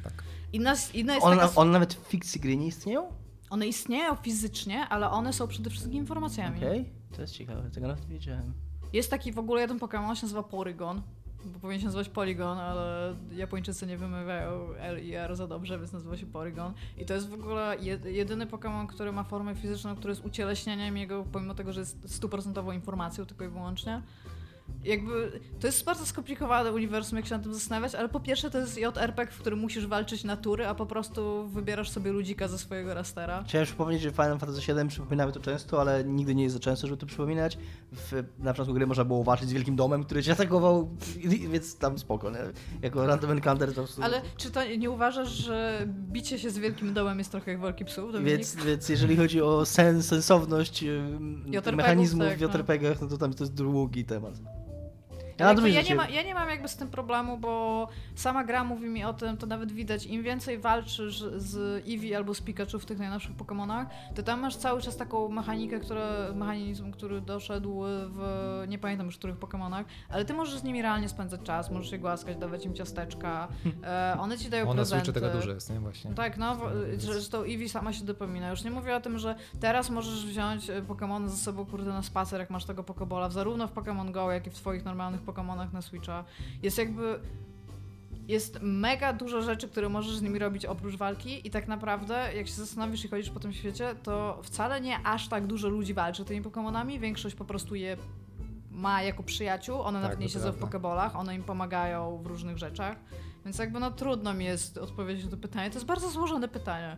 Tak. Inna, inna jest One, taka... one nawet w fikcji gry nie istnieją? One istnieją fizycznie, ale one są przede wszystkim informacjami. Okej, to jest ciekawe, tego nawet nie wiedziałem. Jest taki w ogóle jeden Pokémon, się nazywa Porygon. Bo powinien się nazywać Polygon, ale Japończycy nie wymawiają L i R za dobrze, więc nazywa się Porygon. I to jest w ogóle jed- jedyny Pokémon, który ma formę fizyczną, który jest ucieleśnieniem jego, pomimo tego, że jest stuprocentową informacją tylko i wyłącznie. Jakby, to jest bardzo skomplikowane uniwersum, jak się nad tym zastanawiać, ale po pierwsze to jest JRPG, w którym musisz walczyć natury, a po prostu wybierasz sobie ludzika ze swojego rastera. Chciałem przypomnieć, że Final Fantasy VII przypominamy to często, ale nigdy nie jest za często, żeby to przypominać. W, na początku gry można było walczyć z wielkim domem, który cię atakował, <laughs> więc tam spoko, nie? Jako random encounter to po prostu... Ale czy to nie uważasz, że bicie się z wielkim dołem jest trochę jak walki psów? Dominik? Więc, więc jeżeli chodzi o sens, sensowność mechanizmów tak, w no. JRPG-ach, no to tam to jest długi temat. Ja, na ja, nie ma, ja nie mam jakby z tym problemu, bo sama gra mówi mi o tym, to nawet widać, im więcej walczysz z Eevee albo z Pikachu w tych najnowszych Pokémonach, to tam masz cały czas taką mechanikę, która, mechanizm, który doszedł w, nie pamiętam już których Pokémonach, ale ty możesz z nimi realnie spędzać czas, możesz je głaskać, dawać im ciasteczka, e, one ci dają Ona prezenty. Switchu tego dużo jest, nie? Właśnie. Tak, no, zresztą Eevee sama się dopomina. Już nie mówię o tym, że teraz możesz wziąć e, Pokémony ze sobą, kurde, na spacer, jak masz tego Pokébola, zarówno w Pokémon Go, jak i w twoich normalnych Pokémonach na Switcha. Jest jakby... Jest mega dużo rzeczy, które możesz z nimi robić oprócz walki i tak naprawdę, jak się zastanowisz i chodzisz po tym świecie, to wcale nie aż tak dużo ludzi walczy tymi Pokémonami. Większość po prostu je ma jako przyjaciół, one Tak, nawet nie siedzą w. Pokebolach, one im pomagają w różnych rzeczach. Więc jakby no trudno mi jest odpowiedzieć na to pytanie. To jest bardzo złożone pytanie.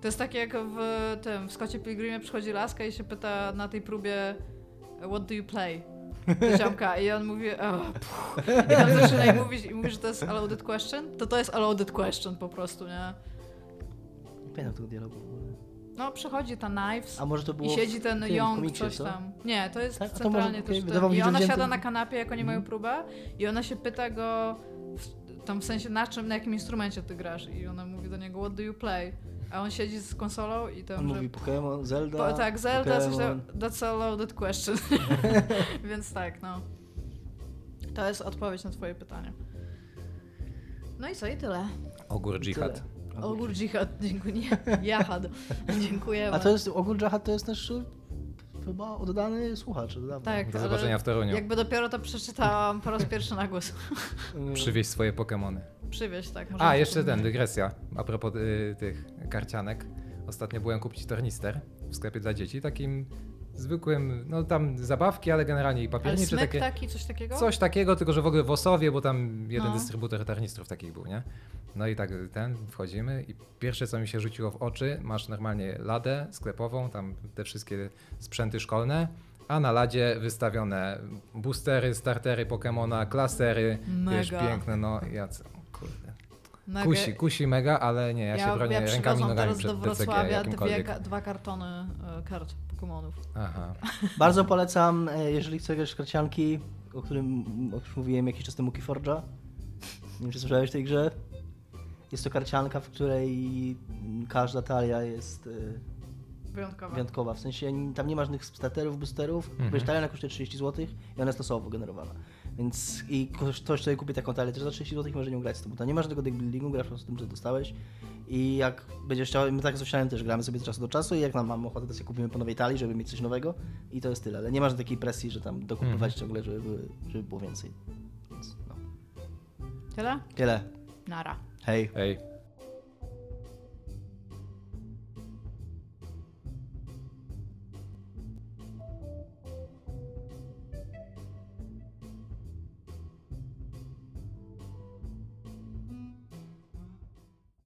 To jest takie jak w tym, w Scottie Pilgrimie przychodzi laska i się pyta na tej próbie What do you play? Do ziomka i on mówi oh, i tam zaczyna i mówić, i mówi, że to jest a loaded question, to to jest a loaded question po prostu, nie? Nie pamiętam tego dialogu. w ogóle. No przychodzi ta Knives A może to było i siedzi ten tym, Young, komiksie, coś co? tam. Nie, to jest Tak? A to centralnie może- też ten. I ona siada na kanapie, jak oni mają Mhm. próbę i ona się pyta go w, tam w sensie na czym, na jakim instrumencie ty grasz i ona mówi do niego what do you play? A on siedzi z konsolą i tam, On że... mówi Pokémon, Zelda, Po, tak, Zelda, coś Pokémon. tam, that's a loaded question. <laughs> <laughs> Więc tak, no. To jest odpowiedź na twoje pytanie. No i co, i tyle. Ogór dżihad. Tyle. Ogór dżihad, <laughs> dziękuję. Jahad, dziękujemy. A to jest, ogór Jahat to jest nasz y, chyba oddany słuchacz od dawna. Tak, Do zobaczenia w Toruniu. Jakby dopiero to przeczytałam po raz pierwszy na głos. Przywieźć swoje Pokemony. Przywieźć, tak. A, jeszcze ten, dygresja. A propos y, tych karcianek. Ostatnio byłem kupić tornister w sklepie dla dzieci, takim zwykłym, no tam zabawki, ale generalnie i Ale papiernicze smyk takie. taki, coś takiego? Coś takiego, tylko że w ogóle w Osowie, bo tam jeden No. dystrybutor tornistrów takich był, nie? No i tak ten, wchodzimy i pierwsze co mi się rzuciło w oczy, masz normalnie ladę sklepową, tam te wszystkie sprzęty szkolne, a na ladzie wystawione boostery, startery Pokemona, klasery, wiesz, Mega. piękne, no ja co, kurde. Mega- Kusi, kusi mega, ale nie, ja, się bronię ja rękami nogami teraz przed do Wrocławia dwie, dwa kartony e, kart Pokemonów. Aha. <laughs> Bardzo polecam, e, jeżeli chcesz karcianki, o którym o którym mówiłem jakiś czas temu Keyforge'a. Nie wiem, czy słyszałeś w tej grze. Jest to karcianka, w której każda talia jest e, Wyjątkowe. wyjątkowa. W sensie tam nie ma żadnych starterów, boosterów. Mhm. Mhm. Talia kosztuje 30 zł i ona jest losowo generowana. Więc i ktoś, sobie kupi taką talię też za 30 zł i może nią grać z tobą. To nie ma żadnego deck buildingu, grasz po prostu tym, co dostałeś. I jak będziesz chciał, my tak z Osianem też gramy sobie z czasu do czasu i jak nam mamy ochotę, to sobie kupimy po nowej talii, żeby mieć coś nowego i to jest tyle. Ale nie masz takiej presji, że tam dokupywać Mhm. ciągle, żeby, żeby było więcej. Więc no. Tyle? Tyle. Nara. Hej. Hej.